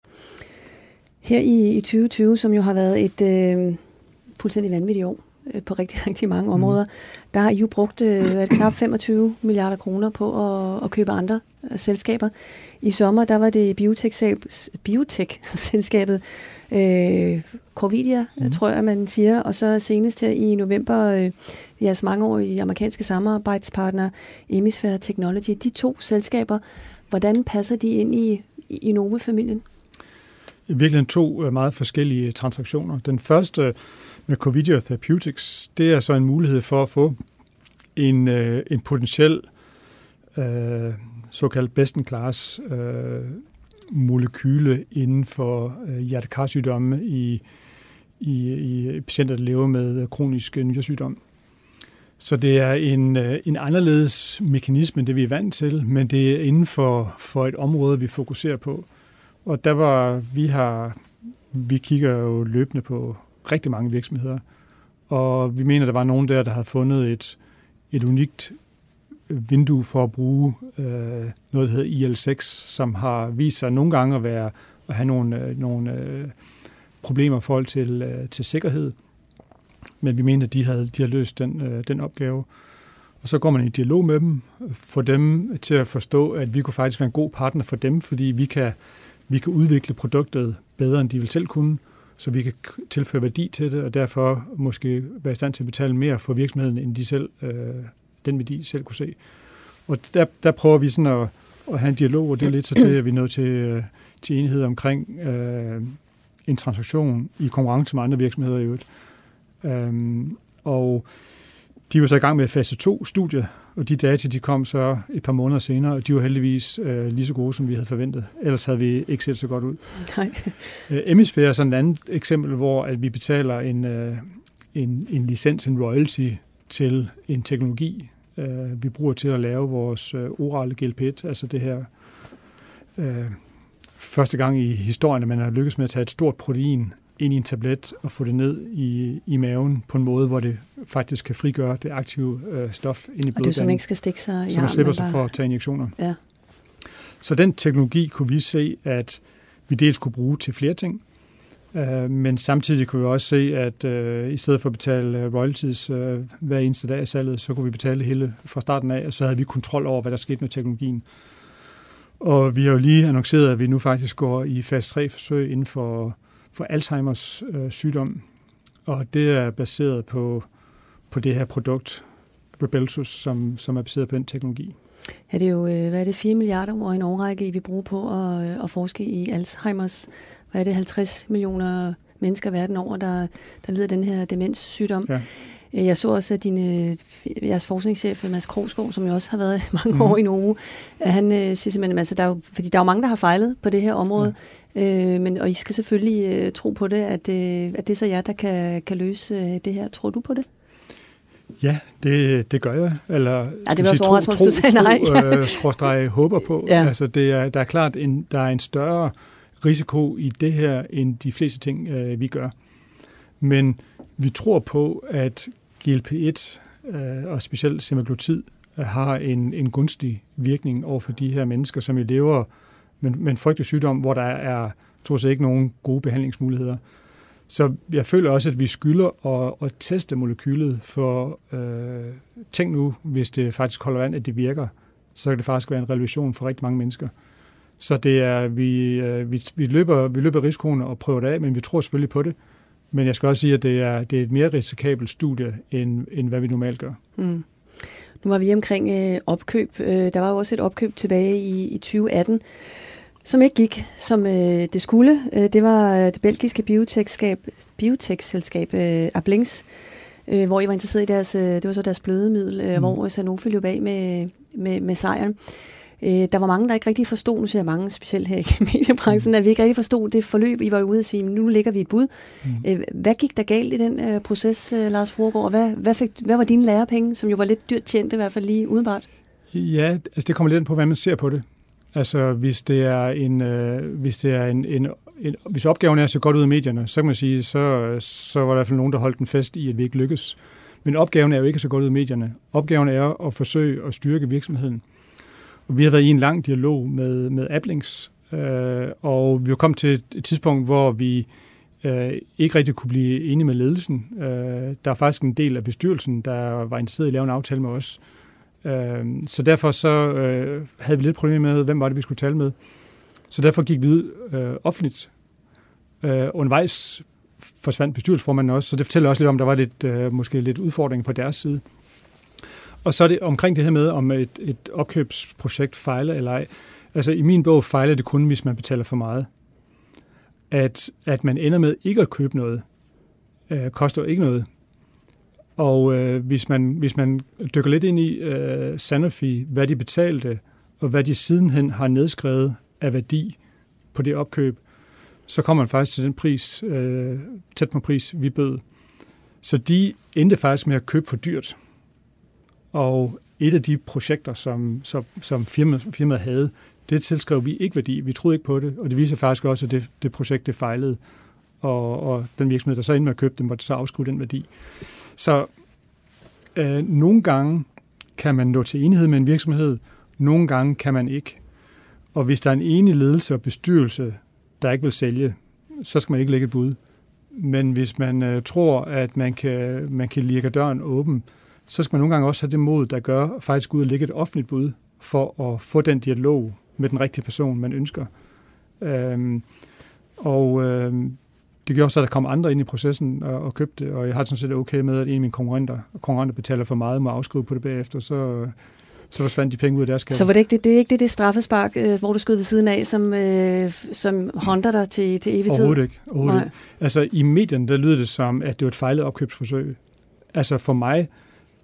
Speaker 3: Her i, i 2020, som jo har været et øh, fuldstændig vanvittigt år øh, på rigtig, rigtig mange mhm. områder, mm. der har I jo brugt øh, knap 25 milliarder kroner på at, at købe andre øh, selskaber. I sommer, der var det biotech-selskabet øh, Corvidia, mm. tror jeg, man siger, og så senest her i november, øh, jeres mangeårige amerikanske samarbejdspartner Emisphère Technology, de to selskaber Hvordan passer de ind i, i Nove-familien?
Speaker 4: I virkeligheden to øh, meget forskellige transaktioner. Den første med Covidia Therapeutics, det er så en mulighed for at få en, øh, en potentiel øh, såkaldt best-in-class øh, molekyle inden for øh, hjertekarsygdomme i, i, i patienter, der lever med øh, kronisk nyresygdom. Så det er en, øh, en anderledes mekanisme, end det vi er vant til, men det er inden for, for et område, vi fokuserer på. Og der var, vi har, vi kigger jo løbende på rigtig mange virksomheder, og vi mener, der var nogen der, der havde fundet et, et unikt vindue for at bruge øh, noget, der hedder IL6, som har vist sig nogle gange at, være, at have nogle, øh, nogle øh, problemer i forhold til, øh, til sikkerhed. Men vi mener, at de havde, de havde løst den, øh, den opgave. Og så går man i dialog med dem, for dem til at forstå, at vi kunne faktisk være en god partner for dem, fordi vi kan, vi kan udvikle produktet bedre, end de vil selv kunne, så vi kan tilføre værdi til det, og derfor måske være i stand til at betale mere for virksomheden, end de selv, øh, den værdi selv kunne se. Og der, der prøver vi sådan at, at have en dialog, og det er lidt så til, at vi er nået til, øh, til enighed omkring øh, en transaktion i konkurrence med andre virksomheder i øvrigt. Øhm, og De var så i gang med fase 2-studiet, og de data de kom så et par måneder senere, og de var heldigvis øh, lige så gode, som vi havde forventet. Ellers havde vi ikke set så godt ud.
Speaker 3: Nej.
Speaker 4: Øh, Emisphere er sådan et andet eksempel, hvor at vi betaler en, øh, en, en licens, en royalty til en teknologi, øh, vi bruger til at lave vores øh, orale GLP-1, altså det her øh, første gang i historien, at man har lykkes med at tage et stort protein ind i en tablet og få det ned i, i maven på en måde, hvor det faktisk kan frigøre det aktive øh, stof ind i
Speaker 3: Og det er ikke skal stikke sig i
Speaker 4: så man slipper sig
Speaker 3: bare-
Speaker 4: for at tage injektioner.
Speaker 3: Ja.
Speaker 4: Så den teknologi kunne vi se, at vi dels kunne bruge til flere ting, øh, men samtidig kunne vi også se, at øh, i stedet for at betale øh, royalties øh, hver eneste dag af salget, så kunne vi betale det hele fra starten af, og så havde vi kontrol over, hvad der skete med teknologien. Og vi har jo lige annonceret, at vi nu faktisk går i fase 3 forsøg inden for, for Alzheimers øh, sygdom, og det er baseret på, på det her produkt, Rebelsus, som, som er baseret på den teknologi.
Speaker 3: Ja, det er jo, øh, hvad er det, 4 milliarder over en årrække, vi bruger på at, øh, at forske i Alzheimers. Hvad er det, 50 millioner mennesker verden over, der, der lider den her demenssygdom.
Speaker 4: Ja.
Speaker 3: Øh, Jeg så også, at din, øh, jeres forskningschef, Mads Krogsgaard, som jo også har været mange
Speaker 4: Mhm.
Speaker 3: mm. år i Novo, han øh, siger simpelthen, altså, der er jo, fordi der er jo mange, der har fejlet på det her område, ja. øh, men, og I skal selvfølgelig øh, tro på det, at, øh, at det er så jer, der kan, kan løse øh, det her. Tror du på det?
Speaker 4: Ja, det, det gør jeg. Eller,
Speaker 3: Ja, det var
Speaker 4: sige,
Speaker 3: så overraskende, hvis du sagde nej.
Speaker 4: Tro, øh, håber på.
Speaker 3: Ja.
Speaker 4: Altså, det er, der er klart, en, der er en større risiko i det her, end de fleste ting, øh, vi gør. Men vi tror på, at GLP-1 øh, og specielt semaglutid øh, har en, en gunstig virkning over for de her mennesker, som jo lever med, med en frygtelig sygdom, hvor der er trods ikke nogen gode behandlingsmuligheder. Så jeg føler også, at vi skylder at, at teste molekylet, for øh, tænk nu, hvis det faktisk holder vand, at det virker, så kan det faktisk være en revolution for rigtig mange mennesker. Så det er, vi, øh, vi, vi, løber, vi løber risikoen og prøver det af, men vi tror selvfølgelig på det. Men jeg skal også sige, at det er, det er et mere risikabelt studie, end, end hvad vi normalt gør.
Speaker 3: Mm. Nu var vi omkring øh, opkøb. Øh, der var jo også et opkøb tilbage i, i 2018, som ikke gik, som øh, det skulle. Øh, det var øh, det belgiske biotech-selskab biotech øh, Ablings, øh, hvor I var interesseret i deres, øh, det var så deres blødemiddel, øh, mm. hvor Sanofi løb af med, med, med sejren. Øh, der var mange, der ikke rigtig forstod, nu siger jeg mange, specielt her i mediebranchen, at vi ikke rigtig forstod det forløb. I var jo ude og sige, nu ligger vi et bud.
Speaker 4: Mm.
Speaker 3: Øh, hvad gik der galt i den øh, proces, øh, Lars Fruergaard? Og hvad, hvad, fik, hvad var dine lærepenge, som jo var lidt dyrt tjente, i hvert fald lige udenbart?
Speaker 4: Ja, altså det kommer lidt an på, hvordan man ser på det. Altså hvis det er en, øh, hvis det er en, en, en, hvis opgaven er så godt ud i medierne, så kan man sige, så, så var der i hvert fald nogen, der holdt den fast i, at vi ikke lykkes. Men opgaven er jo ikke så godt ud i medierne. Opgaven er at forsøge at styrke virksomheden. Vi har været i en lang dialog med, med Ablings, øh, og vi er kommet til et tidspunkt, hvor vi øh, ikke rigtig kunne blive enige med ledelsen. Øh, der er faktisk en del af bestyrelsen, der var interesseret i at lave en aftale med os. Øh, så derfor så øh, havde vi lidt problemer med, hvem var det, vi skulle tale med. Så derfor gik vi ud øh, offentligt. Øh, undervejs forsvandt bestyrelsesformanden også, så det fortæller også lidt om, der var lidt, øh, måske lidt udfordringer på deres side. Og så er det omkring det her med, om et, et opkøbsprojekt fejler eller ej. Altså i min bog fejler det kun, hvis man betaler for meget. At, at man ender med ikke at købe noget, øh, koster ikke noget. Og øh, hvis, man, hvis man dykker lidt ind i øh, Sanofi, hvad de betalte, og hvad de sidenhen har nedskrevet af værdi på det opkøb, så kommer man faktisk til den pris, øh, tæt på pris, vi bød. Så de endte faktisk med at købe for dyrt. Og et af de projekter, som, som, som firma, firmaet havde, det tilskrev vi ikke værdi. Vi troede ikke på det, og det viser faktisk også, at det, det projekt det fejlede. Og, og den virksomhed, der så endte med at købe det, måtte så afskrive den værdi. Så øh, nogle gange kan man nå til enighed med en virksomhed, nogle gange kan man ikke. Og hvis der er en enig ledelse og bestyrelse, der ikke vil sælge, så skal man ikke lægge et bud. Men hvis man øh, tror, at man kan, man kan lirke døren åben, så skal man nogle gange også have det mod, der gør faktisk ud og lægge et offentligt bud, for at få den dialog med den rigtige person, man ønsker. Øhm, og øhm, det gjorde også, at der kom andre ind i processen og, og købte det, og jeg har sådan set okay med, at en af mine konkurrenter, konkurrenter betaler for meget, må afskrive på det bagefter, så, så forsvandt de penge ud af deres kasse.
Speaker 3: Så var det ikke det, det er ikke det, det straffespark, øh, hvor du skød ved siden af, som, øh, som håndter dig til, til evig tid?
Speaker 4: Overhovedet ikke. Overhovedet
Speaker 3: Nej.
Speaker 4: ikke. Altså i medierne, der lyder det som, at det var et fejlet opkøbsforsøg. Altså for mig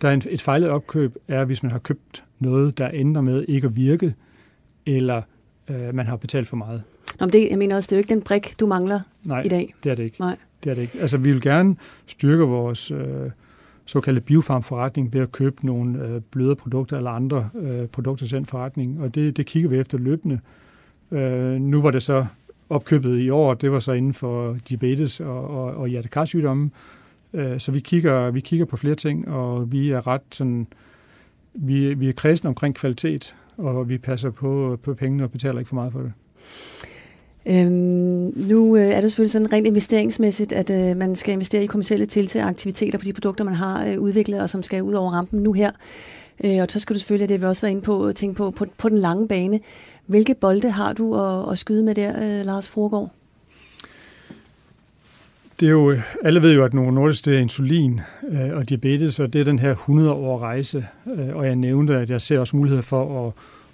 Speaker 4: Der er en, et fejlet opkøb er, hvis man har købt noget, der ender med ikke at virke, eller øh, man har betalt for meget.
Speaker 3: Nå, men det, jeg mener også, det er jo ikke den brik, du mangler
Speaker 4: Nej,
Speaker 3: i dag.
Speaker 4: det er det ikke.
Speaker 3: Nej.
Speaker 4: Det er det ikke. Altså, vi vil gerne styrke vores øh, såkaldte biofarmforretning ved at købe nogle øh, bløde produkter eller andre øh, produkter til den forretning, og det, det kigger vi efter løbende. Øh, nu var det så opkøbet i år, det var så inden for diabetes og, og, og hjertekarsygdomme, øh, Øh, så vi kigger, vi kigger på flere ting, og vi er ret sådan, vi, vi er kredsende omkring kvalitet, og vi passer på, på pengene og betaler ikke for meget for det.
Speaker 3: Øhm, nu øh, er det selvfølgelig sådan rent investeringsmæssigt, at øh, man skal investere i kommersielle tiltag og aktiviteter på de produkter, man har øh, udviklet, og som skal ud over rampen nu her. Øh, og så skal du selvfølgelig, det vi også været inde på, tænke på, på, på den lange bane. Hvilke bolde har du at, at skyde med der, øh, Lars Frogård?
Speaker 4: Det er jo, alle ved jo, at Novo Nordisk det er insulin øh, og diabetes, og det er den her 100 år rejse. Øh, og jeg nævnte, at jeg ser også mulighed for at,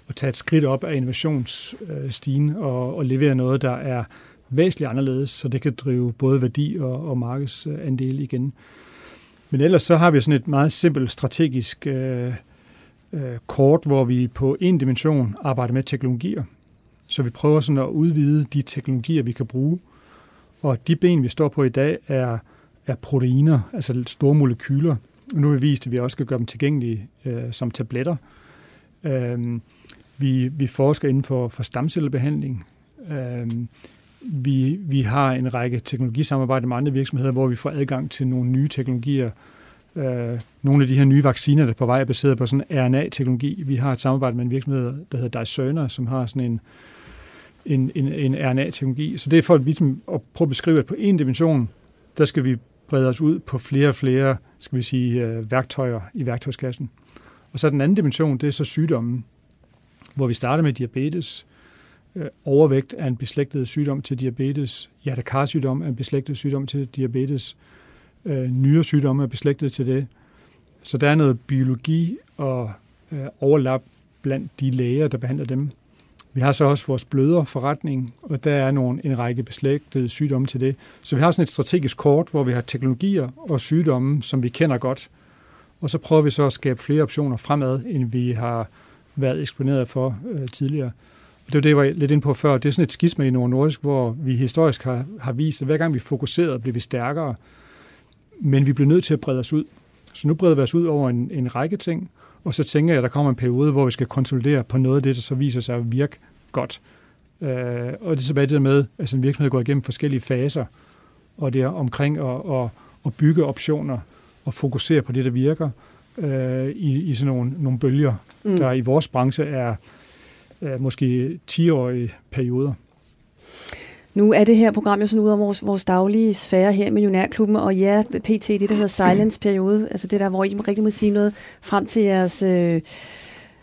Speaker 4: at tage et skridt op af innovationsstigen øh, og, og levere noget, der er væsentligt anderledes, så det kan drive både værdi og, og markedsandel igen. Men ellers så har vi sådan et meget simpelt strategisk øh, øh, kort, hvor vi på en dimension arbejder med teknologier. Så vi prøver sådan at udvide de teknologier, vi kan bruge. Og de ben, vi står på i dag, er, er proteiner, altså store molekyler. Nu har vi vist, at vi også skal gøre dem tilgængelige øh, som tabletter. Øh, vi, vi forsker inden for, for stamcellebehandling. Øh, vi, vi har en række teknologisamarbejder med andre virksomheder, hvor vi får adgang til nogle nye teknologier. Øh, nogle af de her nye vacciner, der er på vej, er baseret på sådan RNA-teknologi. Vi har et samarbejde med en virksomhed, der hedder Dicerna, som har sådan en, en, en, en RNA-teknologi. Så det er for at, ligesom, at prøve at beskrive, at på en dimension, der skal vi brede os ud på flere og flere skal vi sige, øh, værktøjer i værktøjskassen. Og så den anden dimension, det er så sygdommen, hvor vi starter med diabetes. Øh, overvægt er en beslægtet sygdom til diabetes. Hjertekarsygdom er en beslægtet sygdom til diabetes. Øh, Nyere sygdomme er beslægtet til det. Så der er noget biologi og overlap blandt de læger, der behandler dem. Vi har så også vores bløder forretning, og der er nogle, en række beslægtede sygdomme til det. Så vi har sådan et strategisk kort, hvor vi har teknologier og sygdomme, som vi kender godt. Og så prøver vi så at skabe flere optioner fremad, end vi har været eksponeret for øh, tidligere. Og det var det, jeg var lidt ind på før. Det er sådan et skisma i Nord Nordisk, hvor vi historisk har, har vist, at hver gang vi fokuserede, blev vi stærkere. Men vi blev nødt til at brede os ud. Så nu breder vi os ud over en, en række ting, og så tænker jeg, at der kommer en periode, hvor vi skal konsolidere på noget af det, der så viser sig at virke godt. Øh, og det er tilbage det der med, at en virksomhed går igennem forskellige faser, og det er omkring at, at, at bygge optioner og fokusere på det, der virker øh, i, i sådan nogle, nogle bølger, mm. der i vores branche er øh, måske 10-årige perioder.
Speaker 3: Nu er det her program jo sådan ud af vores, vores daglige sfære her i Millionærklubben, og ja, PT, det der hedder silence-periode, altså det der, hvor I rigtig må sige noget frem til jeres, øh,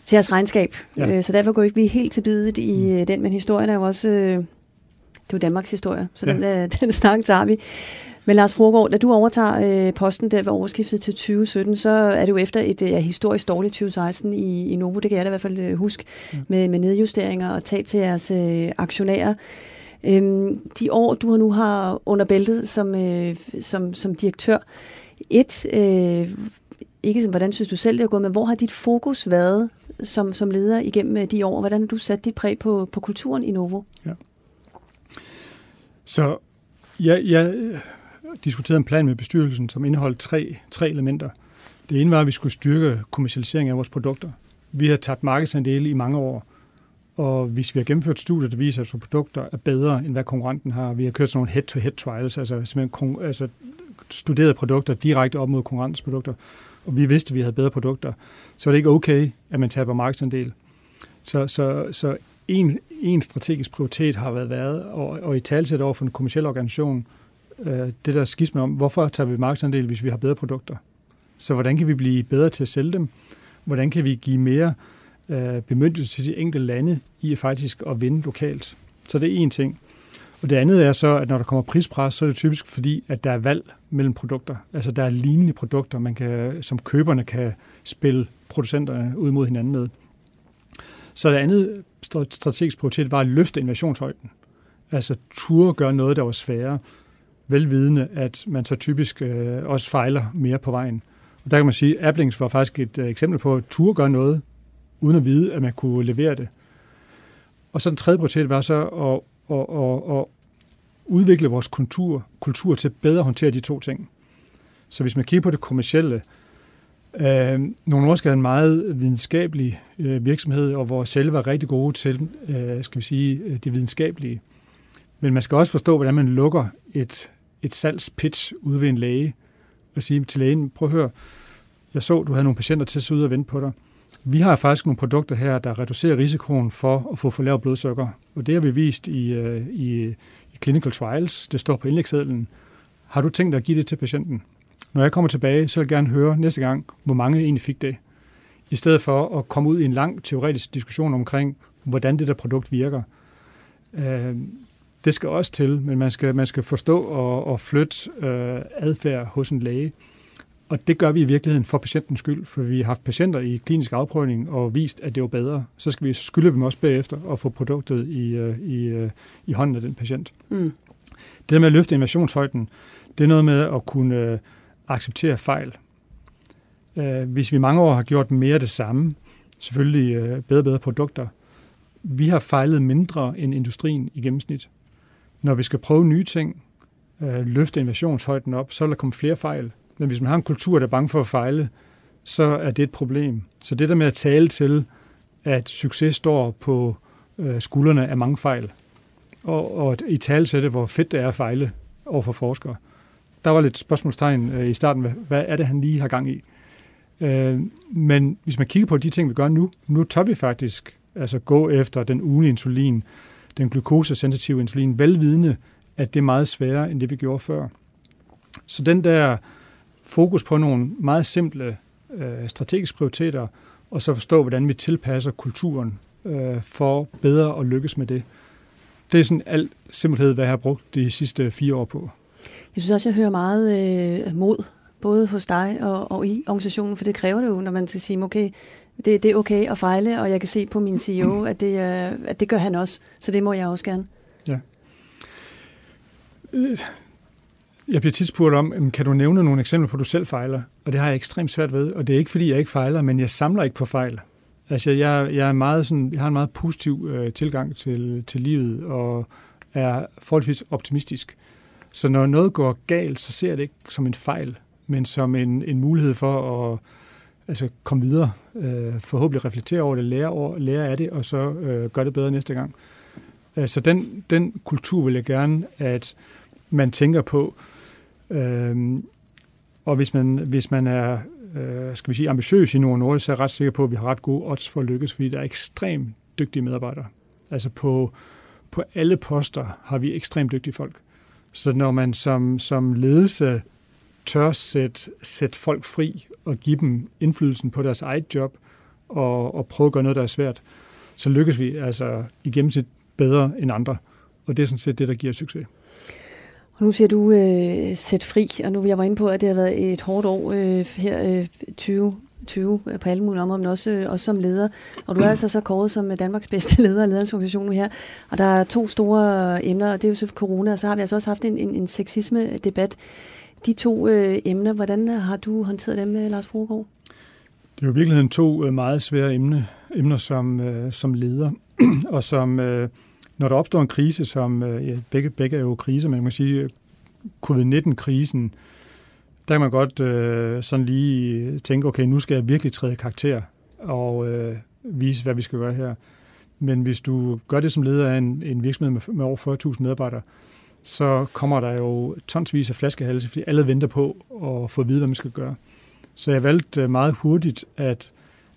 Speaker 3: til jeres regnskab. Ja. Øh, så derfor går vi ikke helt til bidet i øh, den, men historien er jo også, øh, det er jo Danmarks historie, så ja. den, øh, den snak tager vi. Men Lars Frogård, da du overtager øh, posten der ved overskiftet til 2017, så er det jo efter et øh, historisk dårligt 2016 i, i Novo, det kan jeg da i hvert fald øh, huske, ja. med, med nedjusteringer og tab til jeres øh, aktionærer. Øhm, de år, du har nu har under bæltet som, øh, som, som direktør, et, øh, ikke sådan, hvordan synes du selv, det er gået, men hvor har dit fokus været som, som leder igennem øh, de år? Hvordan har du sat dit præg på, på kulturen i Novo? Ja.
Speaker 4: Så jeg, jeg diskuterede en plan med bestyrelsen, som indeholdt tre, tre elementer. Det ene var, at vi skulle styrke kommercialiseringen af vores produkter. Vi har tabt markedsandele i mange år, og hvis vi har gennemført studier, der viser, at vores produkter er bedre, end hvad konkurrenten har, vi har kørt sådan nogle head-to-head trials, altså, simpelthen altså studeret produkter direkte op mod konkurrensprodukter, og vi vidste, at vi havde bedre produkter, så er det ikke okay, at man taber markedsandel. Så, så, så en, en strategisk prioritet har været, været og, og i talsæt over for en kommersiel organisation, øh, det der skisme om, hvorfor tager vi markedsandel, hvis vi har bedre produkter? Så hvordan kan vi blive bedre til at sælge dem? Hvordan kan vi give mere øh, bemyndigelse til de enkelte lande i faktisk at vinde lokalt? Så det er en ting. Og det andet er så, at når der kommer prispres, så er det typisk fordi, at der er valg mellem produkter. Altså der er lignende produkter, man kan, som køberne kan spille producenterne ud mod hinanden med. Så det andet strategisk prioritet var at løfte innovationshøjden. Altså turde gøre noget, der var sværere velvidende, at man så typisk øh, også fejler mere på vejen. Og der kan man sige, at Applings var faktisk et øh, eksempel på, at Tur gør noget, uden at vide, at man kunne levere det. Og så den tredje prioritet var så at, at, at, at udvikle vores kultur, kultur til bedre at håndtere de to ting. Så hvis man kigger på det kommercielle, øh, nogle år er en meget videnskabelig øh, virksomhed, og hvor selv var rigtig gode til, øh, skal vi sige, øh, det videnskabelige. Men man skal også forstå, hvordan man lukker et, et salgspitch ude ved en læge, og sige til lægen, prøv at høre, jeg så, du havde nogle patienter til at sidde og vente på dig. Vi har faktisk nogle produkter her, der reducerer risikoen for at få for lavt blodsukker. Og det har vi vist i, øh, i, i clinical trials. Det står på indlægssedlen. Har du tænkt dig at give det til patienten? Når jeg kommer tilbage, så vil jeg gerne høre næste gang, hvor mange egentlig fik det. I stedet for at komme ud i en lang teoretisk diskussion omkring, hvordan det der produkt virker. Øh, det skal også til, men man skal, man skal forstå og, og flytte øh, adfærd hos en læge. Og det gør vi i virkeligheden for patientens skyld, for vi har haft patienter i klinisk afprøvning og vist, at det var bedre. Så skal vi skylde dem også bagefter og få produktet i, øh, i, øh, i hånden af den patient. Mm. Det der med at løfte innovationshøjden, det er noget med at kunne øh, acceptere fejl. Hvis vi mange år har gjort mere det samme, selvfølgelig bedre og bedre produkter, vi har fejlet mindre end industrien i gennemsnit. Når vi skal prøve nye ting, løfte innovationshøjden op, så vil der komme flere fejl, men hvis man har en kultur, der er bange for at fejle, så er det et problem. Så det der med at tale til, at succes står på øh, skuldrene af mange fejl, og, og i talsætte, hvor fedt det er at fejle over for forskere. Der var lidt spørgsmålstegn øh, i starten, hvad, hvad er det, han lige har gang i? Øh, men hvis man kigger på de ting, vi gør nu, nu tør vi faktisk altså gå efter den ugenlige insulin, den glukosesensitive insulin, velvidende, at det er meget sværere, end det vi gjorde før. Så den der fokus på nogle meget simple øh, strategiske prioriteter, og så forstå, hvordan vi tilpasser kulturen øh, for bedre at lykkes med det. Det er sådan alt simpelthen, hvad jeg har brugt de sidste fire år på.
Speaker 3: Jeg synes også, jeg hører meget øh, mod, både hos dig og, og i organisationen, for det kræver det jo, når man skal sige, okay, det, det er okay at fejle, og jeg kan se på min CEO, at det, øh, at det gør han også, så det må jeg også gerne.
Speaker 4: Ja. Jeg bliver tit spurgt om, kan du nævne nogle eksempler på, at du selv fejler? Og det har jeg ekstremt svært ved, og det er ikke, fordi jeg ikke fejler, men jeg samler ikke på fejl. Altså, jeg, jeg, er meget sådan, jeg har en meget positiv øh, tilgang til, til livet, og er forholdsvis optimistisk. Så når noget går galt, så ser jeg det ikke som en fejl, men som en, en mulighed for at altså, komme videre, øh, forhåbentlig reflektere over det, lære, over, lære af det, og så øh, gøre det bedre næste gang. Øh, så den, den kultur vil jeg gerne, at man tænker på, Øhm, og hvis man, hvis man er øh, skal vi sige, ambitiøs i Nord Nordisk, så er jeg ret sikker på, at vi har ret gode odds for at lykkes, fordi der er ekstremt dygtige medarbejdere. Altså på, på alle poster har vi ekstremt dygtige folk. Så når man som, som ledelse tør sætte, sætte folk fri og give dem indflydelsen på deres eget job og, og prøve at gøre noget, der er svært, så lykkes vi altså i gennemsnit bedre end andre. Og det er sådan set det, der giver succes.
Speaker 3: Nu siger du øh, sæt fri, og nu jeg var inde på, at det har været et hårdt år øh, her øh, 20 20 øh, på alle mulige områder, men også, øh, også som leder. Og du er altså så kåret som øh, Danmarks bedste leder af lederorganisation her. Og der er to store emner, og det er jo selvfølgelig corona, og så har vi altså også haft en, en, en sexisme-debat. De to øh, emner, hvordan har du håndteret dem, Lars Fruergaard?
Speaker 4: Det er jo i virkeligheden to meget svære emne, emner som, øh, som leder, og som... Øh, når der opstår en krise, som øh, ja, begge, begge er jo kriser, men man kan sige, øh, covid-19-krisen, der kan man godt øh, sådan lige tænke, okay, nu skal jeg virkelig træde karakter og øh, vise, hvad vi skal gøre her. Men hvis du gør det som leder af en, en virksomhed med, med over 40.000 medarbejdere, så kommer der jo tonsvis af flaskehalse, fordi alle venter på at få at vide, hvad man skal gøre. Så jeg valgte øh, meget hurtigt at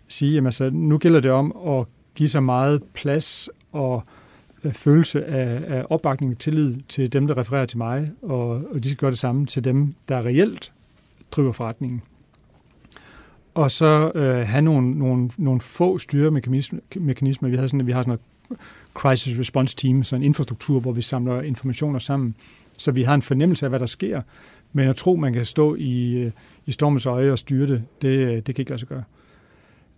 Speaker 4: sige, at altså, nu gælder det om at give så meget plads og Øh, Øh, følelse af, af opbakning og tillid til dem, der refererer til mig, og, og de skal gøre det samme til dem, der reelt driver forretningen. Og så øh, have nogle, nogle, nogle få styremekanismer. Vi, havde sådan, vi har sådan et crisis response team, så en infrastruktur, hvor vi samler informationer sammen, så vi har en fornemmelse af, hvad der sker. Men at tro, man kan stå i, øh, i stormens øje og styre det, det, øh, det kan ikke lade sig gøre.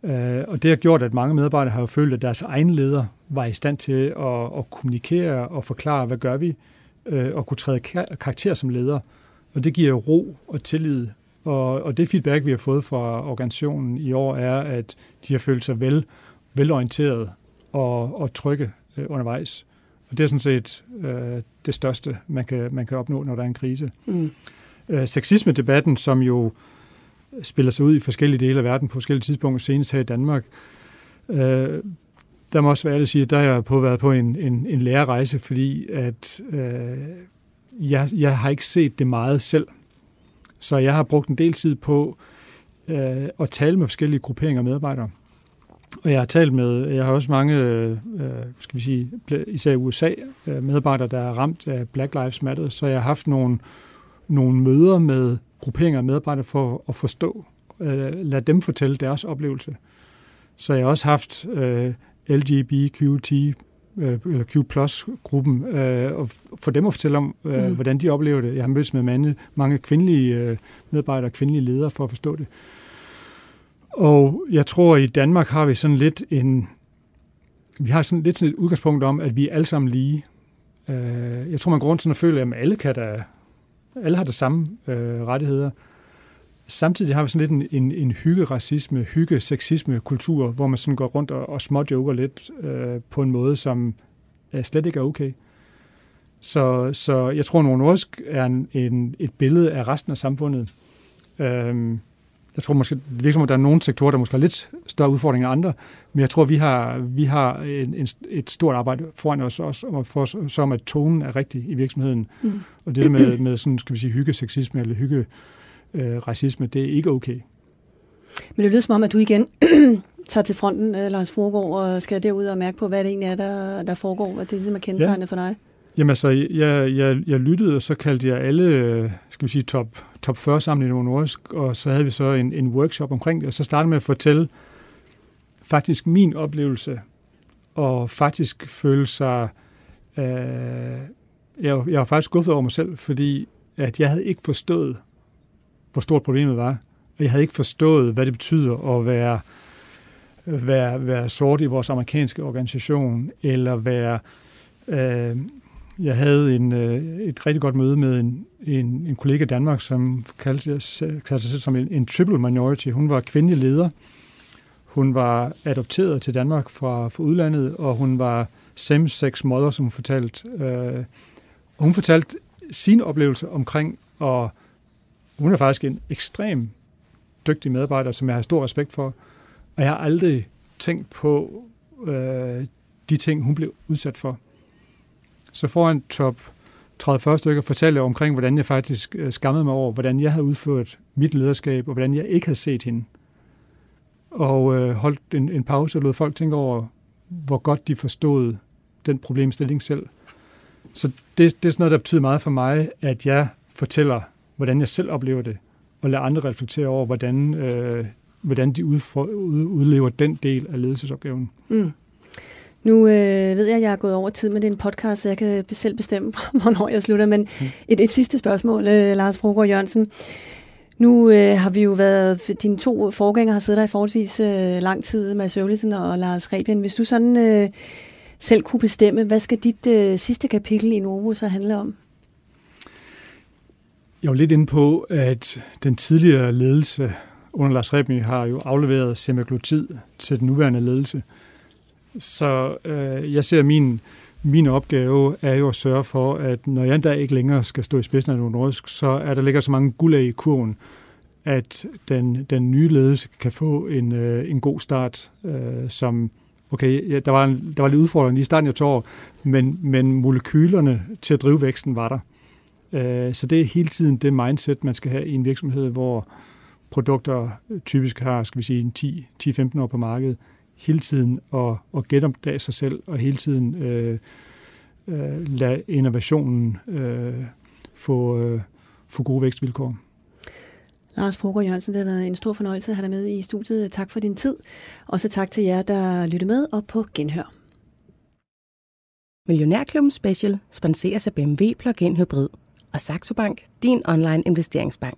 Speaker 4: Øh, og det har gjort, at mange medarbejdere har jo følt, at deres egen leder var i stand til at, at kommunikere og forklare, hvad gør vi, øh, og kunne træde karakter som leder. Og det giver ro og tillid Og, og det feedback, vi har fået fra organisationen i år, er, at de har følt sig vel, velorienteret og, og trygge øh, undervejs. Og det er sådan set øh, det største, man kan, man kan opnå, når der er en krise. Mm. Øh, sexisme-debatten, som jo spiller sig ud i forskellige dele af verden på forskellige tidspunkter, senest her i Danmark, øh, der må også være at sige, at der har jeg på været på en, en, en lærerejse, fordi at øh, jeg, jeg har ikke set det meget selv. Så jeg har brugt en del tid på øh, at tale med forskellige grupperinger af medarbejdere. Og jeg har talt med, jeg har også mange, øh, øh skal vi sige, især i USA, øh, medarbejdere, der er ramt af Black Lives Matter, så jeg har haft nogle, nogle møder med grupperinger af medarbejdere for at forstå, øh, lad dem fortælle deres oplevelse. Så jeg har også haft øh, LGBTQT øh, eller Q+-gruppen, øh, og for dem at fortælle om, øh, mm. hvordan de oplever det. Jeg har mødt med mange, mange kvindelige øh, medarbejdere og kvindelige ledere for at forstå det. Og jeg tror, at i Danmark har vi sådan lidt en, vi har sådan lidt sådan et udgangspunkt om, at vi er alle sammen lige. Øh, jeg tror, man går rundt sådan og føler, at alle, kan da, alle har de samme øh, rettigheder. Samtidig har vi sådan lidt en, en, en hygge-racisme, hygge-sexisme-kultur, hvor man sådan går rundt og, og småjoker lidt øh, på en måde, som er slet ikke er okay. Så, så jeg tror, at Nordisk er en, en, et billede af resten af samfundet. Øh, jeg tror måske, det virker som, at der er nogle sektorer, der måske har lidt større udfordringer end andre, men jeg tror, vi har, vi har en, en, et stort arbejde foran os også, og for, som at tonen er rigtig i virksomheden. Mm. Og det med, med sådan, skal vi sige, hygge-sexisme eller hygge-racisme, det er ikke okay.
Speaker 3: Men det lyder som om, at du igen tager til fronten, øh, Lars Forgård, og skal derud og mærke på, hvad det egentlig er, der, der foregår, hvad det er, som er kendetegnende ja. for dig.
Speaker 4: Jamen altså, jeg, jeg, jeg lyttede, og så kaldte jeg alle, skal vi sige, top, top 40 sammen i Novo Nordisk, og så havde vi så en, en workshop omkring det, og så startede med at fortælle faktisk min oplevelse, og faktisk føle sig, øh, jeg, jeg var faktisk skuffet over mig selv, fordi at jeg havde ikke forstået, hvor stort problemet var, og jeg havde ikke forstået, hvad det betyder at være, være, være sort i vores amerikanske organisation, eller være øh, jeg havde en, øh, et rigtig godt møde med en, en, en kollega i Danmark, som kaldte, kaldte sig selv som en, en triple minority. Hun var kvindelig leder. Hun var adopteret til Danmark fra, fra udlandet, og hun var same-sex mother, som hun fortalte. Øh, og hun fortalte sin oplevelse omkring, og hun er faktisk en ekstrem dygtig medarbejder, som jeg har stor respekt for. Og jeg har aldrig tænkt på øh, de ting, hun blev udsat for så foran top 30-40 stykker fortælle omkring, hvordan jeg faktisk øh, skammede mig over, hvordan jeg havde udført mit lederskab, og hvordan jeg ikke havde set hende. Og øh, holdt en, en pause og lod folk tænke over, hvor godt de forstod den problemstilling selv. Så det, det er sådan noget, der betyder meget for mig, at jeg fortæller, hvordan jeg selv oplever det, og lader andre reflektere over, hvordan, øh, hvordan de udfor, ud, udlever den del af ledelsesopgaven. Mm.
Speaker 3: Nu øh, ved jeg, at jeg er gået over tid med den podcast, så jeg kan selv bestemme, hvornår jeg slutter. Men mm. et, et sidste spørgsmål, øh, Lars Brogaard Jørgensen. Nu øh, har vi jo været, dine to forgængere har siddet der i forholdsvis øh, lang tid, med Øvlesen og Lars Rebien. Hvis du sådan øh, selv kunne bestemme, hvad skal dit øh, sidste kapitel i Novo så handle om?
Speaker 4: Jeg er lidt inde på, at den tidligere ledelse under Lars Rebien har jo afleveret semaglutid til den nuværende ledelse. Så øh, jeg ser min, min opgave er jo at sørge for, at når jeg endda ikke længere skal stå i spidsen af Nordisk, så er der ligger så mange guldæg i kurven, at den, den nye ledelse kan få en, øh, en god start, øh, som okay, ja, der, var en, der var lidt udfordrende i starten jeg tror, men, men molekylerne til at drive væksten var der. Øh, så det er hele tiden det mindset, man skal have i en virksomhed, hvor produkter typisk har, skal vi sige, 10-15 år på markedet hele tiden at, at genopdage sig selv, og hele tiden øh, øh, lade innovationen øh, få, øh, få gode vækstvilkår.
Speaker 3: Lars Fogre Jørgensen, det har været en stor fornøjelse at have dig med i studiet. Tak for din tid, og så tak til jer, der lyttede med og på genhør.
Speaker 1: Millionærklubben Special sponseres af BMW Plug-in Hybrid og Saxo Bank, din online investeringsbank.